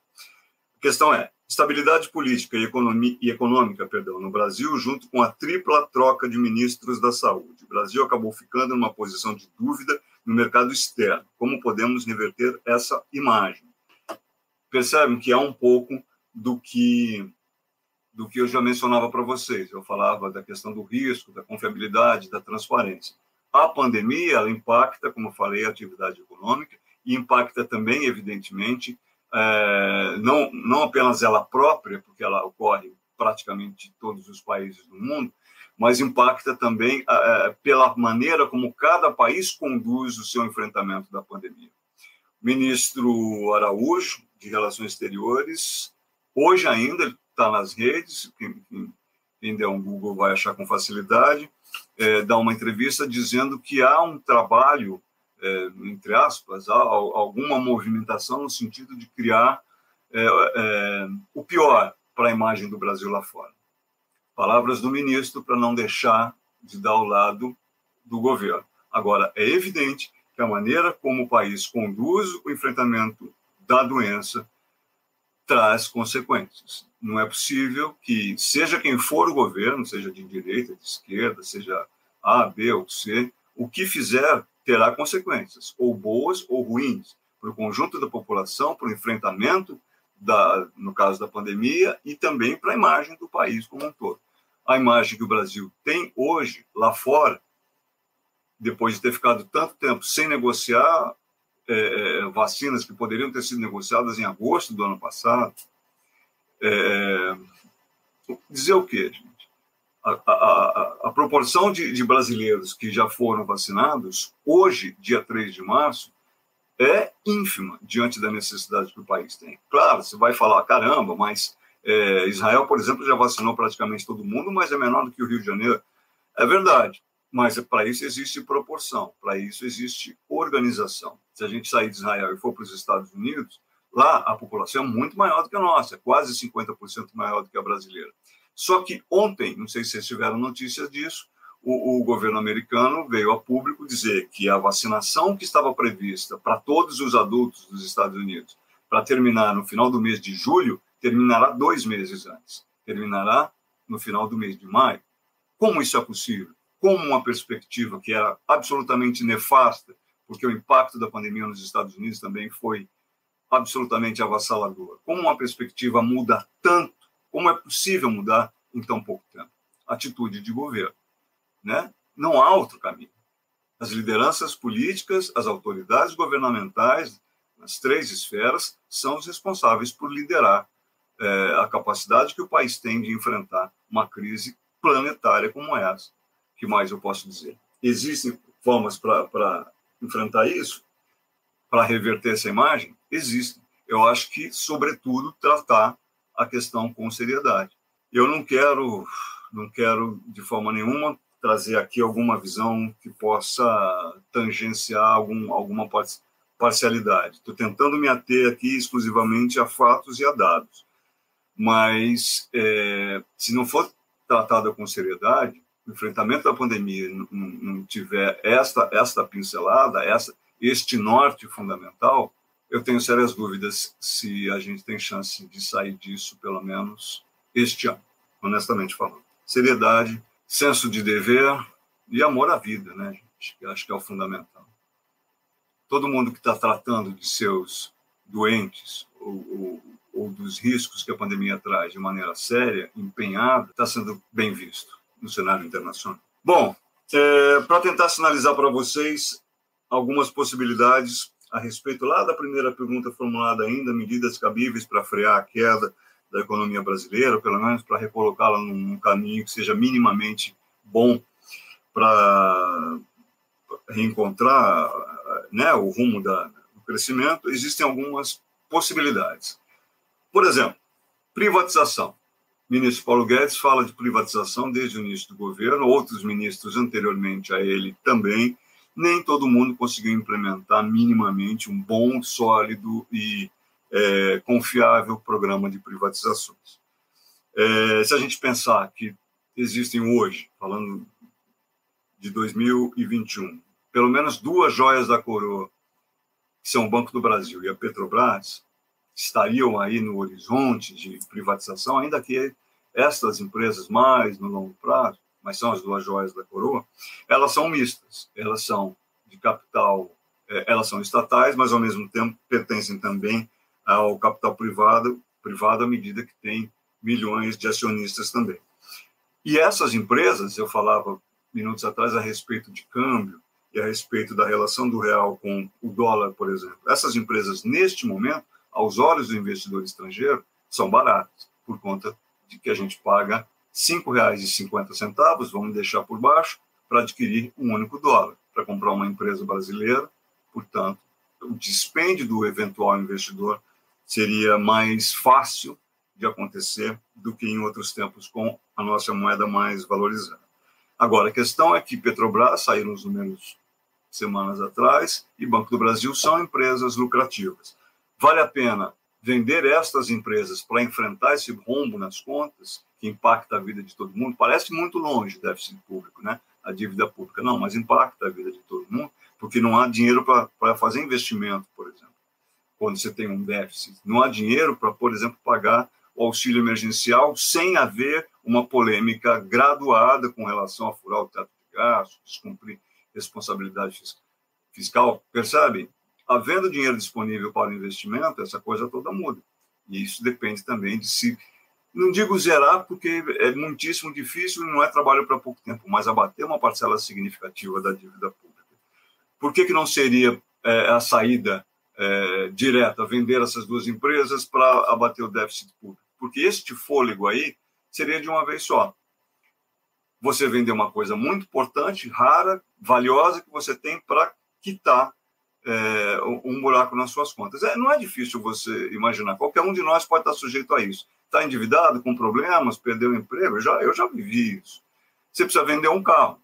A questão é estabilidade política e, economia, e econômica perdão, no Brasil, junto com a tripla troca de ministros da saúde. O Brasil acabou ficando numa posição de dúvida no mercado externo. Como podemos reverter essa imagem? Percebem que há um pouco do que do que eu já mencionava para vocês. Eu falava da questão do risco, da confiabilidade, da transparência. A pandemia ela impacta, como eu falei, a atividade econômica e impacta também, evidentemente, é, não não apenas ela própria, porque ela ocorre praticamente em todos os países do mundo, mas impacta também é, pela maneira como cada país conduz o seu enfrentamento da pandemia. Ministro Araújo, de Relações Exteriores, Hoje ainda está nas redes, quem, quem, der um Google vai achar com facilidade, é, dá uma entrevista dizendo que há um trabalho, é, entre aspas, há alguma movimentação no sentido de criar é, é, o pior para a imagem do Brasil lá fora. Palavras do ministro para não deixar de dar o lado do governo. Agora, é evidente que a maneira como o país conduz o enfrentamento da doença traz consequências. Não é possível que, seja quem for o governo, seja de direita, de esquerda, seja A, B ou C, o que fizer terá consequências, ou boas ou ruins, para o conjunto da população, para o enfrentamento, da, no caso da pandemia, e também para a imagem do país como um todo. A imagem que o Brasil tem hoje, lá fora, depois de ter ficado tanto tempo sem negociar é, é, vacinas que poderiam ter sido negociadas em agosto do ano passado. É, dizer o quê? A, a, a, a proporção de, de, brasileiros que já foram vacinados, hoje, dia 3 de março, é ínfima diante da necessidade que o país tem. Claro, você vai falar, caramba, mas é, Israel, por exemplo, já vacinou praticamente todo mundo, mas é menor do que o Rio de Janeiro. É verdade. Mas para isso existe proporção, para isso existe organização. Se a gente sair de Israel e for para os Estados Unidos, lá a população é muito maior do que a nossa, quase 50% maior do que a brasileira. Só que ontem, não sei se vocês tiveram notícias disso, o, o, governo americano veio a público dizer que a vacinação que estava prevista para todos os adultos dos Estados Unidos para terminar no final do mês de julho terminará dois meses antes, terminará no final do mês de maio. Como isso é possível? como uma perspectiva que era absolutamente nefasta, porque o impacto da pandemia nos Estados Unidos também foi absolutamente avassalador. Como uma perspectiva muda tanto, como é possível mudar em tão pouco tempo? Atitude de governo, né? Não há outro caminho. As lideranças políticas, as autoridades governamentais, nas três esferas, são os responsáveis por liderar é, a capacidade que o país tem de enfrentar uma crise planetária como essa que mais eu posso dizer? Existem formas para enfrentar isso? Para reverter essa imagem? Existem. Eu acho que, sobretudo, tratar a questão com seriedade. Eu não quero, não quero de forma nenhuma trazer aqui alguma visão que possa tangenciar algum, alguma parcialidade. Estou tentando me ater aqui exclusivamente a fatos e a dados. Mas, é, se não for tratada com seriedade, o enfrentamento da pandemia não, não tiver esta, esta pincelada, essa, este norte fundamental, eu tenho sérias dúvidas se a gente tem chance de sair disso, pelo menos este ano, honestamente falando. Seriedade, senso de dever e amor à vida, né, gente? Que acho que é o fundamental. Todo mundo que está tratando de seus doentes ou, ou, ou dos riscos que a pandemia traz de maneira séria, empenhada, está sendo bem visto no cenário internacional. Bom, é, para tentar sinalizar para vocês algumas possibilidades a respeito lá da primeira pergunta formulada ainda, medidas cabíveis para frear a queda da economia brasileira, pelo menos para recolocá-la num caminho que seja minimamente bom para reencontrar né, o rumo da, do crescimento, existem algumas possibilidades. Por exemplo, privatização. O ministro Paulo Guedes fala de privatização desde o início do governo, outros ministros anteriormente a ele também. Nem todo mundo conseguiu implementar minimamente um bom, sólido e é, confiável programa de privatizações. É, se a gente pensar que existem hoje, falando de 2021, pelo menos duas joias da coroa, que são o Banco do Brasil e a Petrobras, estariam aí no horizonte de privatização, ainda que estas empresas mais no longo prazo, mas são as duas joias da coroa, elas são mistas, elas são de capital, é, elas são estatais, mas ao mesmo tempo pertencem também ao capital privado, privado à medida que tem milhões de acionistas também. E essas empresas, eu falava minutos atrás a respeito de câmbio e a respeito da relação do real com o dólar, por exemplo. Essas empresas, neste momento, aos olhos do investidor estrangeiro, são baratas, por conta de que a gente paga R$ 5,50, vamos deixar por baixo, para adquirir um único dólar, para comprar uma empresa brasileira. Portanto, o dispêndio do eventual investidor seria mais fácil de acontecer do que em outros tempos com a nossa moeda mais valorizada. Agora, a questão é que Petrobras saíram os números semanas atrás e Banco do Brasil são empresas lucrativas. Vale a pena vender estas empresas para enfrentar esse rombo nas contas que impacta a vida de todo mundo? Parece muito longe o déficit público, né? A dívida pública não, mas impacta a vida de todo mundo porque não há dinheiro para fazer investimento, por exemplo. Quando você tem um déficit, não há dinheiro para, por exemplo, pagar o auxílio emergencial sem haver uma polêmica graduada com relação a furar o teto de gastos, descumprir responsabilidade fiscal. Percebe? Havendo dinheiro disponível para o investimento, essa coisa toda muda. E isso depende também de se. Não digo zerar, porque é muitíssimo difícil e não é trabalho para pouco tempo, mas abater uma parcela significativa da dívida pública. Por que, que não seria é, a saída é, direta, vender essas duas empresas para abater o déficit público? Porque este fôlego aí seria de uma vez só. Você vender uma coisa muito importante, rara, valiosa, que você tem para quitar é, um buraco nas suas contas. É, não é difícil você imaginar. Qualquer um de nós pode estar sujeito a isso. Está endividado, com problemas, perdeu o emprego. Já, eu já vivi isso. Você precisa vender um carro.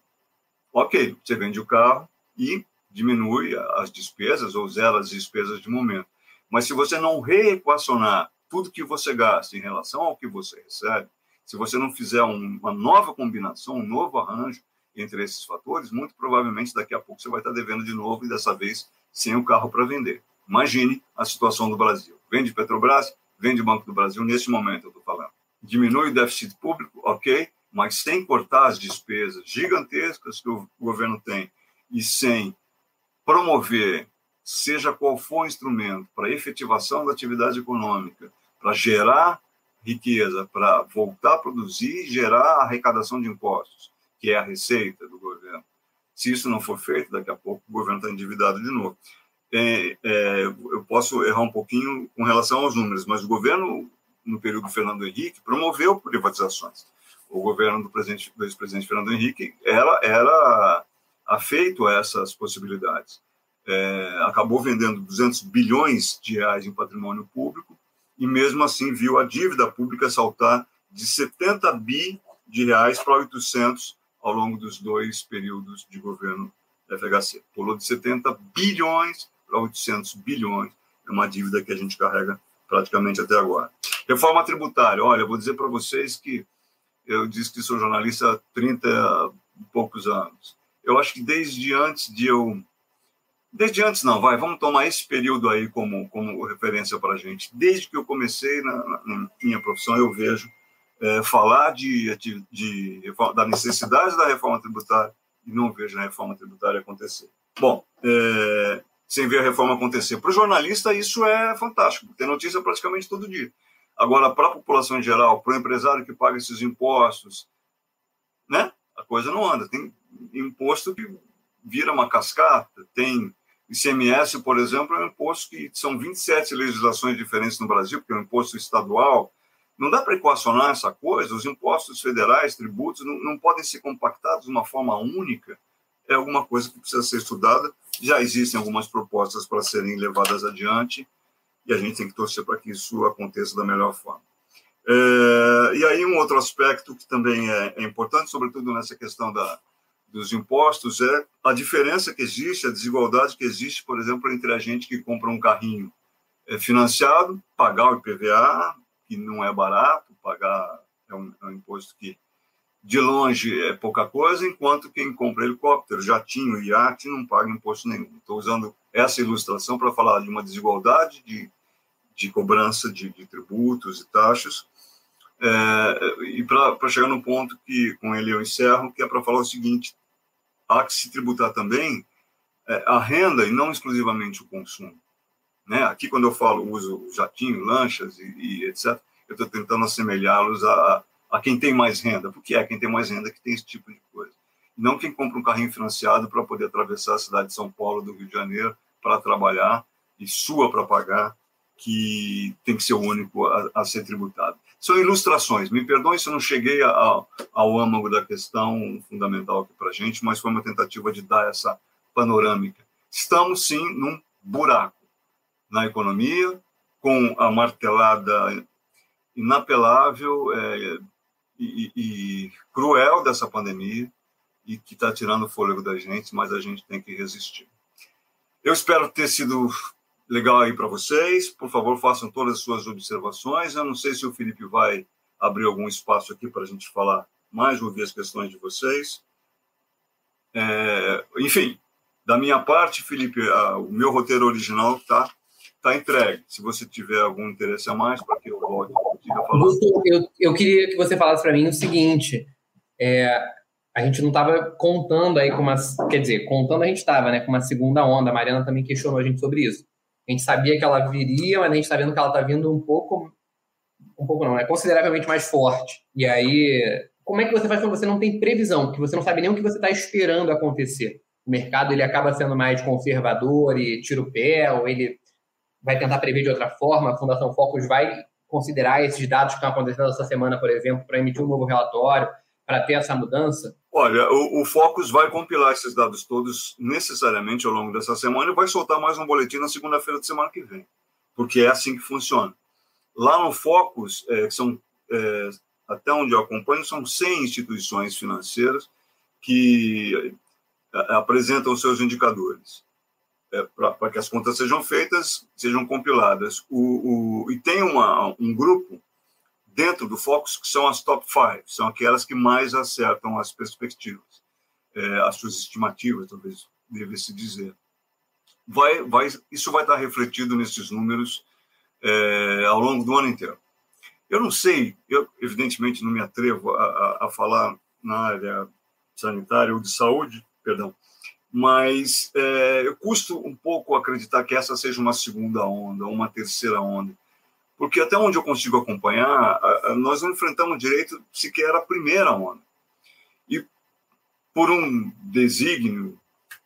Ok, você vende o carro e diminui as despesas ou zera as despesas de momento. Mas se você não reequacionar tudo que você gasta em relação ao que você recebe, se você não fizer um, uma nova combinação, um novo arranjo entre esses fatores, muito provavelmente daqui a pouco você vai estar devendo de novo e dessa vez sem o carro para vender. Imagine a situação do Brasil. Vende Petrobras, vende Banco do Brasil, nesse momento eu estou falando. Diminui o déficit público, ok, mas sem cortar as despesas gigantescas que o governo tem e sem promover, seja qual for o instrumento para efetivação da atividade econômica, para gerar riqueza, para voltar a produzir e gerar arrecadação de impostos, que é a receita do governo. Se isso não for feito, daqui a pouco o governo está endividado de novo. É, é, eu posso errar um pouquinho com relação aos números, mas o governo, no período do Fernando Henrique, promoveu privatizações. O governo do, do ex-presidente Fernando Henrique era, era afeito a essas possibilidades. É, acabou vendendo 200 bilhões de reais em patrimônio público e mesmo assim viu a dívida pública saltar de 70 bi de reais para 800 ao longo dos dois períodos de governo FHC. Pulou de 70 bilhões para 800 bilhões, é uma dívida que a gente carrega praticamente até agora. Reforma tributária, olha, eu vou dizer para vocês que eu disse que sou jornalista há 30 e poucos anos. Eu acho que desde antes de eu Desde antes, não, vai, vamos tomar esse período aí como, como referência para a gente. Desde que eu comecei na, na minha profissão, eu vejo é, falar de, de, da necessidade da reforma tributária e não vejo a reforma tributária acontecer. Bom, é, sem ver a reforma acontecer. Para o jornalista, isso é fantástico, tem notícia praticamente todo dia. Agora, para a população em geral, para o empresário que paga esses impostos, né? A coisa não anda. Tem imposto que vira uma cascata, tem ICMS, por exemplo, é um imposto que são 27 legislações diferentes no Brasil, porque é um imposto estadual. Não dá para equacionar essa coisa. Os impostos federais, tributos, não, não podem ser compactados de uma forma única. É alguma coisa que precisa ser estudada. Já existem algumas propostas para serem levadas adiante e a gente tem que torcer para que isso aconteça da melhor forma. É, e aí, um outro aspecto que também é, é importante, sobretudo nessa questão da, dos impostos é a diferença que existe, a desigualdade que existe, por exemplo, entre a gente que compra um carrinho é, financiado, pagar o IPVA, que não é barato, pagar é um, é um imposto que de longe é pouca coisa, enquanto quem compra helicóptero, jatinho e iate não paga imposto nenhum. Estou usando essa ilustração para falar de uma desigualdade de, de cobrança de, de tributos e taxas, é, e para chegar no ponto que com ele eu encerro, que é para falar o seguinte: há que se tributar também é, a renda e não exclusivamente o consumo. Né? Aqui, quando eu falo uso jatinho, lanchas e, e etc., eu estou tentando assemelhá-los a, a quem tem mais renda, porque é quem tem mais renda que tem esse tipo de coisa. Não quem compra um carrinho financiado para poder atravessar a cidade de São Paulo, do Rio de Janeiro, para trabalhar e sua para pagar, que tem que ser o único a, a ser tributado. São ilustrações, me perdoem se eu não cheguei a, ao âmago da questão fundamental aqui para a gente, mas foi uma tentativa de dar essa panorâmica. Estamos, sim, num buraco na economia, com a martelada inapelável é, e, e, cruel dessa pandemia e que está tirando o fôlego da gente, mas a gente tem que resistir. Eu espero ter sido legal aí para vocês. Por favor, façam todas as suas observações. Eu não sei se o Felipe vai abrir algum espaço aqui para a gente falar mais, ouvir as questões de vocês. É, enfim, da minha parte, Felipe, a, o meu roteiro original está tá entregue. Se você tiver algum interesse a mais para que eu volte, eu. Eu, eu queria que você falasse para mim o seguinte: é, a gente não estava contando aí com uma. Quer dizer, contando a gente estava, né? Com uma segunda onda. A Mariana também questionou a gente sobre isso. A gente sabia que ela viria, mas a gente está vendo que ela está vindo um pouco. Um pouco não, é consideravelmente mais forte. E aí, como é que você faz quando você não tem previsão? Porque você não sabe nem o que você está esperando acontecer o mercado ele acaba sendo mais conservador e tira o pé, ou ele vai tentar prever de outra forma. A Fundação Focus vai considerar esses dados que estão acontecendo essa semana, por exemplo, para emitir um novo relatório, para ter essa mudança? Olha, o, o Focus vai compilar esses dados todos necessariamente ao longo dessa semana e vai soltar mais um boletim na segunda-feira da semana que vem, porque é assim que funciona. Lá no Focus, é, são, é, até onde eu acompanho, são 100 instituições financeiras que apresentam seus indicadores é, para que as contas sejam feitas, sejam compiladas. O, o, e tem uma, um grupo dentro do Focus que são as top five, são aquelas que mais acertam as perspectivas, é, as suas estimativas, talvez deve-se dizer. Vai, vai, isso vai estar refletido nesses números é, ao longo do ano inteiro. Eu não sei, eu evidentemente não me atrevo a, a, a falar na área sanitária ou de saúde, perdão, mas é, eu custo um pouco acreditar que essa seja uma segunda onda, uma terceira onda, porque até onde eu consigo acompanhar, nós não enfrentamos direito sequer a primeira onda. E por um desígnio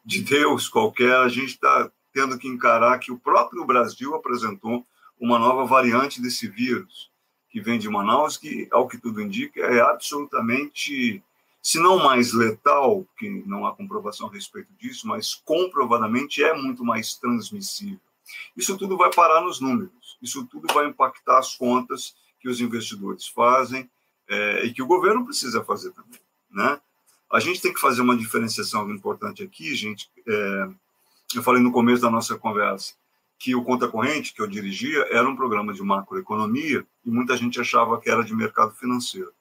de Deus qualquer, a gente está tendo que encarar que o próprio Brasil apresentou uma nova variante desse vírus, que vem de Manaus, que, ao que tudo indica, é absolutamente se não mais letal, que não há comprovação a respeito disso, mas comprovadamente é muito mais transmissível. Isso tudo vai parar nos números, isso tudo vai impactar as contas que os investidores fazem é, e que o governo precisa fazer também. Né? A gente tem que fazer uma diferenciação importante aqui, gente. É, eu falei no começo da nossa conversa que o Conta Corrente, que eu dirigia, era um programa de macroeconomia e muita gente achava que era de mercado financeiro.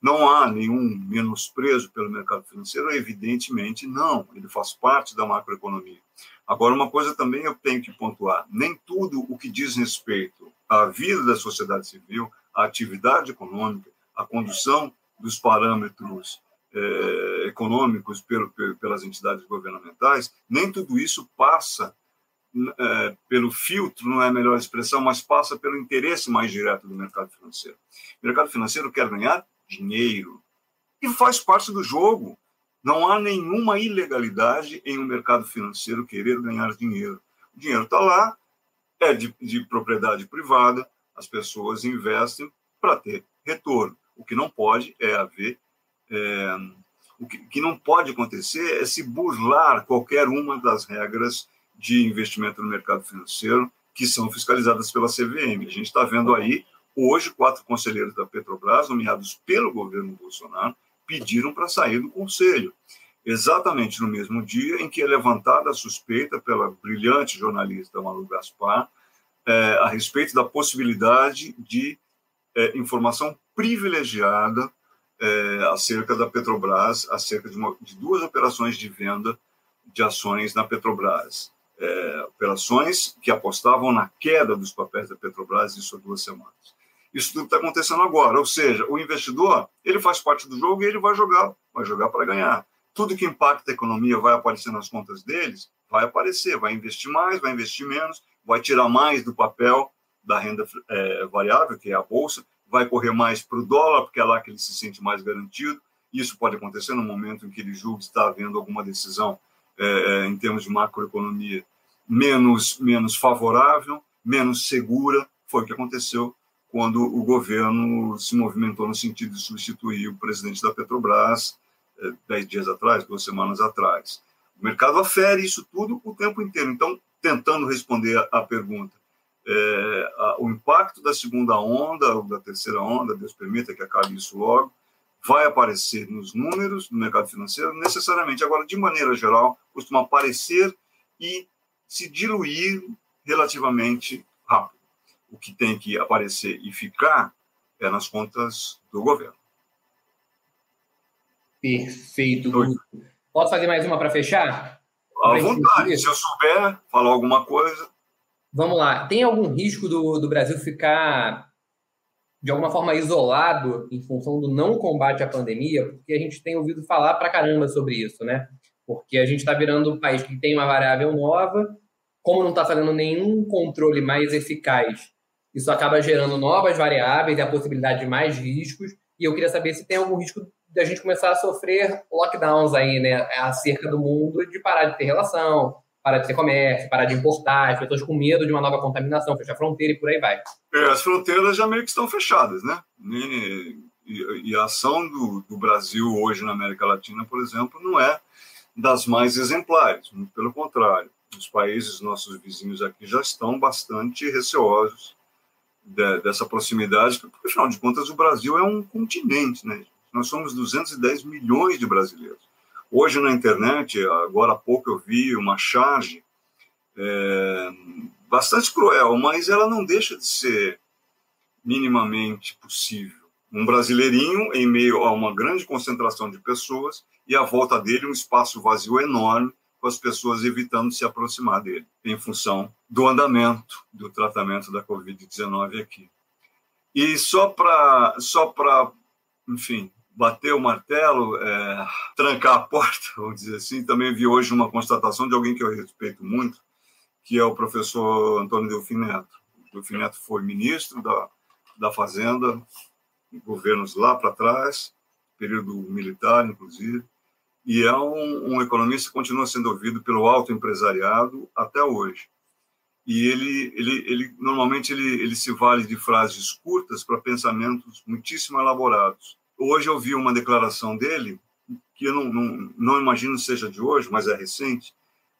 Não há nenhum menosprezo pelo mercado financeiro, evidentemente não, ele faz parte da macroeconomia. Agora, uma coisa também eu tenho que pontuar: nem tudo o que diz respeito à vida da sociedade civil, à atividade econômica, à condução dos parâmetros eh, econômicos pelo, pelas entidades governamentais, nem tudo isso passa é, pelo filtro, não é a melhor expressão, mas passa pelo interesse mais direto do mercado financeiro. O mercado financeiro quer ganhar dinheiro. E faz parte do jogo. Não há nenhuma ilegalidade em um mercado financeiro querer ganhar dinheiro. O dinheiro está lá, é de, de propriedade privada, as pessoas investem para ter retorno. O que não pode é haver. É, o que, que não pode acontecer é se burlar qualquer uma das regras de investimento no mercado financeiro que são fiscalizadas pela CVM. A gente está vendo aí Hoje, quatro conselheiros da Petrobras, nomeados pelo governo Bolsonaro, pediram para sair do conselho, exatamente no mesmo dia em que é levantada a suspeita pela brilhante jornalista Malu Gaspar é, a respeito da possibilidade de é, informação privilegiada é, acerca da Petrobras, acerca de, uma, de, duas operações de venda de ações na Petrobras. Operações que apostavam na queda dos papéis da Petrobras, isso há duas semanas. Isso tudo está acontecendo agora, ou seja, o investidor ele faz parte do jogo e ele vai jogar, vai jogar para ganhar. Tudo que impacta a economia vai aparecer nas contas deles, vai aparecer, vai investir mais, vai investir menos, vai tirar mais do papel da renda é, variável, que é a bolsa, vai correr mais para o dólar, porque é lá que ele se sente mais garantido. Isso pode acontecer no momento em que ele julga estar havendo alguma decisão é, é, em termos de macroeconomia menos, menos favorável, menos segura. Foi o que aconteceu quando o governo se movimentou no sentido de substituir o presidente da Petrobras é, dez dias atrás, duas semanas atrás. O mercado afere isso tudo o tempo inteiro. Então, tentando responder à pergunta, é, a, o impacto da segunda onda, ou da terceira onda, Deus permita que acabe isso logo, vai aparecer nos números do mercado financeiro necessariamente. Agora, de maneira geral, costuma aparecer e se diluir relativamente rápido. O que tem que aparecer e ficar é nas contas do governo. Perfeito. Posso fazer mais uma para fechar? À vontade. Se eu souber falar alguma coisa. Vamos lá. Tem algum risco do, do Brasil ficar de alguma forma isolado em função do não combate à pandemia? Porque a gente tem ouvido falar pra caramba sobre isso, né? Porque a gente está virando um país que tem uma variável nova, como não está fazendo nenhum controle mais eficaz, isso acaba gerando novas variáveis e a possibilidade de mais riscos. E eu queria saber se tem algum risco de a gente começar a sofrer lockdowns aí, né, acerca do mundo, de parar de ter relação, parar de ter comércio, parar de importar, as pessoas com medo de uma nova contaminação, fechar a fronteira e por aí vai. É, as fronteiras já meio que estão fechadas, né? E, e, e a ação do, do, Brasil hoje na América Latina, por exemplo, não é das mais exemplares, pelo contrário. Os países, nossos vizinhos aqui, já estão bastante receosos de, dessa proximidade, porque, afinal de contas, o Brasil é um continente, né? Nós somos 210 milhões de brasileiros. Hoje na internet, agora há pouco eu vi uma charge é, bastante cruel, mas ela não deixa de ser minimamente possível. Um brasileirinho em meio a uma grande concentração de pessoas e à volta dele um espaço vazio enorme com as pessoas evitando se aproximar dele, em função do andamento do tratamento da Covid-19 aqui. E só para, só enfim, bater o martelo, é, trancar a porta, *laughs* vamos dizer assim. Também vi hoje uma constatação de alguém que eu respeito muito, que é o professor Antônio Delfim Neto. Delfim Neto foi ministro da, da Fazenda, governos lá para trás, período militar, inclusive, e é um, um economista que continua sendo ouvido pelo alto empresariado até hoje. E ele, ele, ele normalmente ele, ele se vale de frases curtas para pensamentos muitíssimo elaborados. Hoje eu vi uma declaração dele, que eu não, não, não imagino seja de hoje, mas é recente,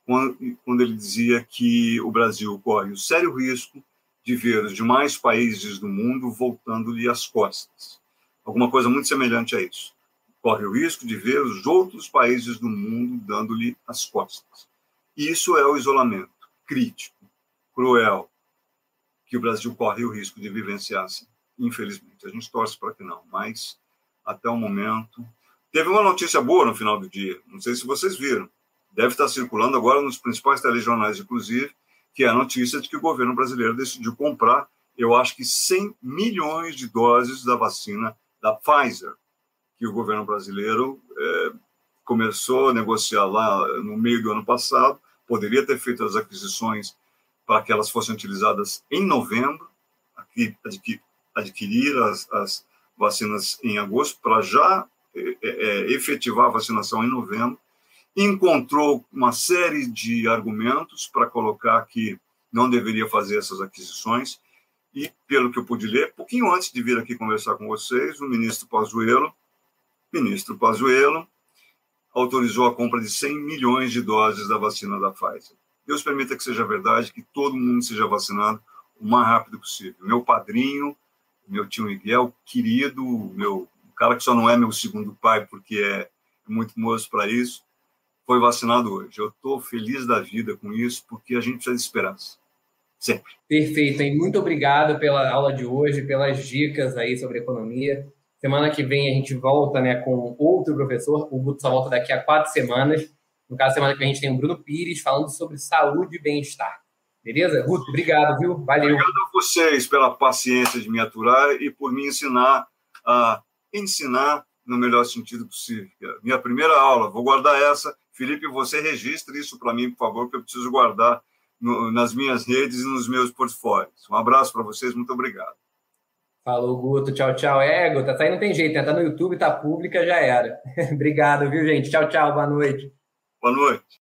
quando, quando ele dizia que o Brasil corre o sério risco de ver os demais países do mundo voltando-lhe as costas. Alguma coisa muito semelhante a isso. Corre o risco de ver os outros países do mundo dando-lhe as costas. Isso é o isolamento crítico, cruel, que o Brasil corre o risco de vivenciar, infelizmente. A gente torce para que não, mas até o momento. Teve uma notícia boa no final do dia, não sei se vocês viram. Deve estar circulando agora nos principais telejornais, inclusive, que é a notícia de que o governo brasileiro decidiu comprar, eu acho que 100 milhões de doses da vacina da Pfizer, que o governo brasileiro é, começou a negociar lá no meio do ano passado, poderia ter feito as aquisições para que elas fossem utilizadas em novembro, aqui, adquirir as, as, vacinas em agosto, para já é, é, efetivar a vacinação em novembro. Encontrou uma série de argumentos para colocar que não deveria fazer essas aquisições. E, pelo que eu pude ler, pouquinho antes de vir aqui conversar com vocês, o ministro Pazuello, ministro Pazuello, autorizou a compra de 100 milhões de doses da vacina da Pfizer. Deus permita que seja verdade, que todo mundo seja vacinado o mais rápido possível. Meu padrinho, meu tio Miguel, querido, meu cara que só não é meu segundo pai porque é muito moço para isso, foi vacinado hoje. Eu estou feliz da vida com isso porque a gente precisa de esperança. sempre. Perfeito, hein? Muito obrigado pela aula de hoje, pelas dicas aí sobre economia. Semana que vem a gente volta né, com outro professor. O Guto só volta daqui a quatro semanas. No caso, semana que vem a gente tem o Bruno Pires falando sobre saúde e bem-estar. Beleza? Guto, obrigado, viu? Valeu. Obrigado a vocês pela paciência de me aturar e por me ensinar a ensinar no melhor sentido possível. Minha primeira aula, vou guardar essa. Felipe, você registre isso para mim, por favor, que eu preciso guardar no, nas minhas redes e nos meus portfólios. Um abraço para vocês, muito obrigado. Falou, Guto. Tchau, tchau. Guto, essa aí não tem jeito, né? Tá no YouTube, tá pública, já era. *laughs* Obrigado, viu, gente? Tchau, tchau. Boa noite. Boa noite.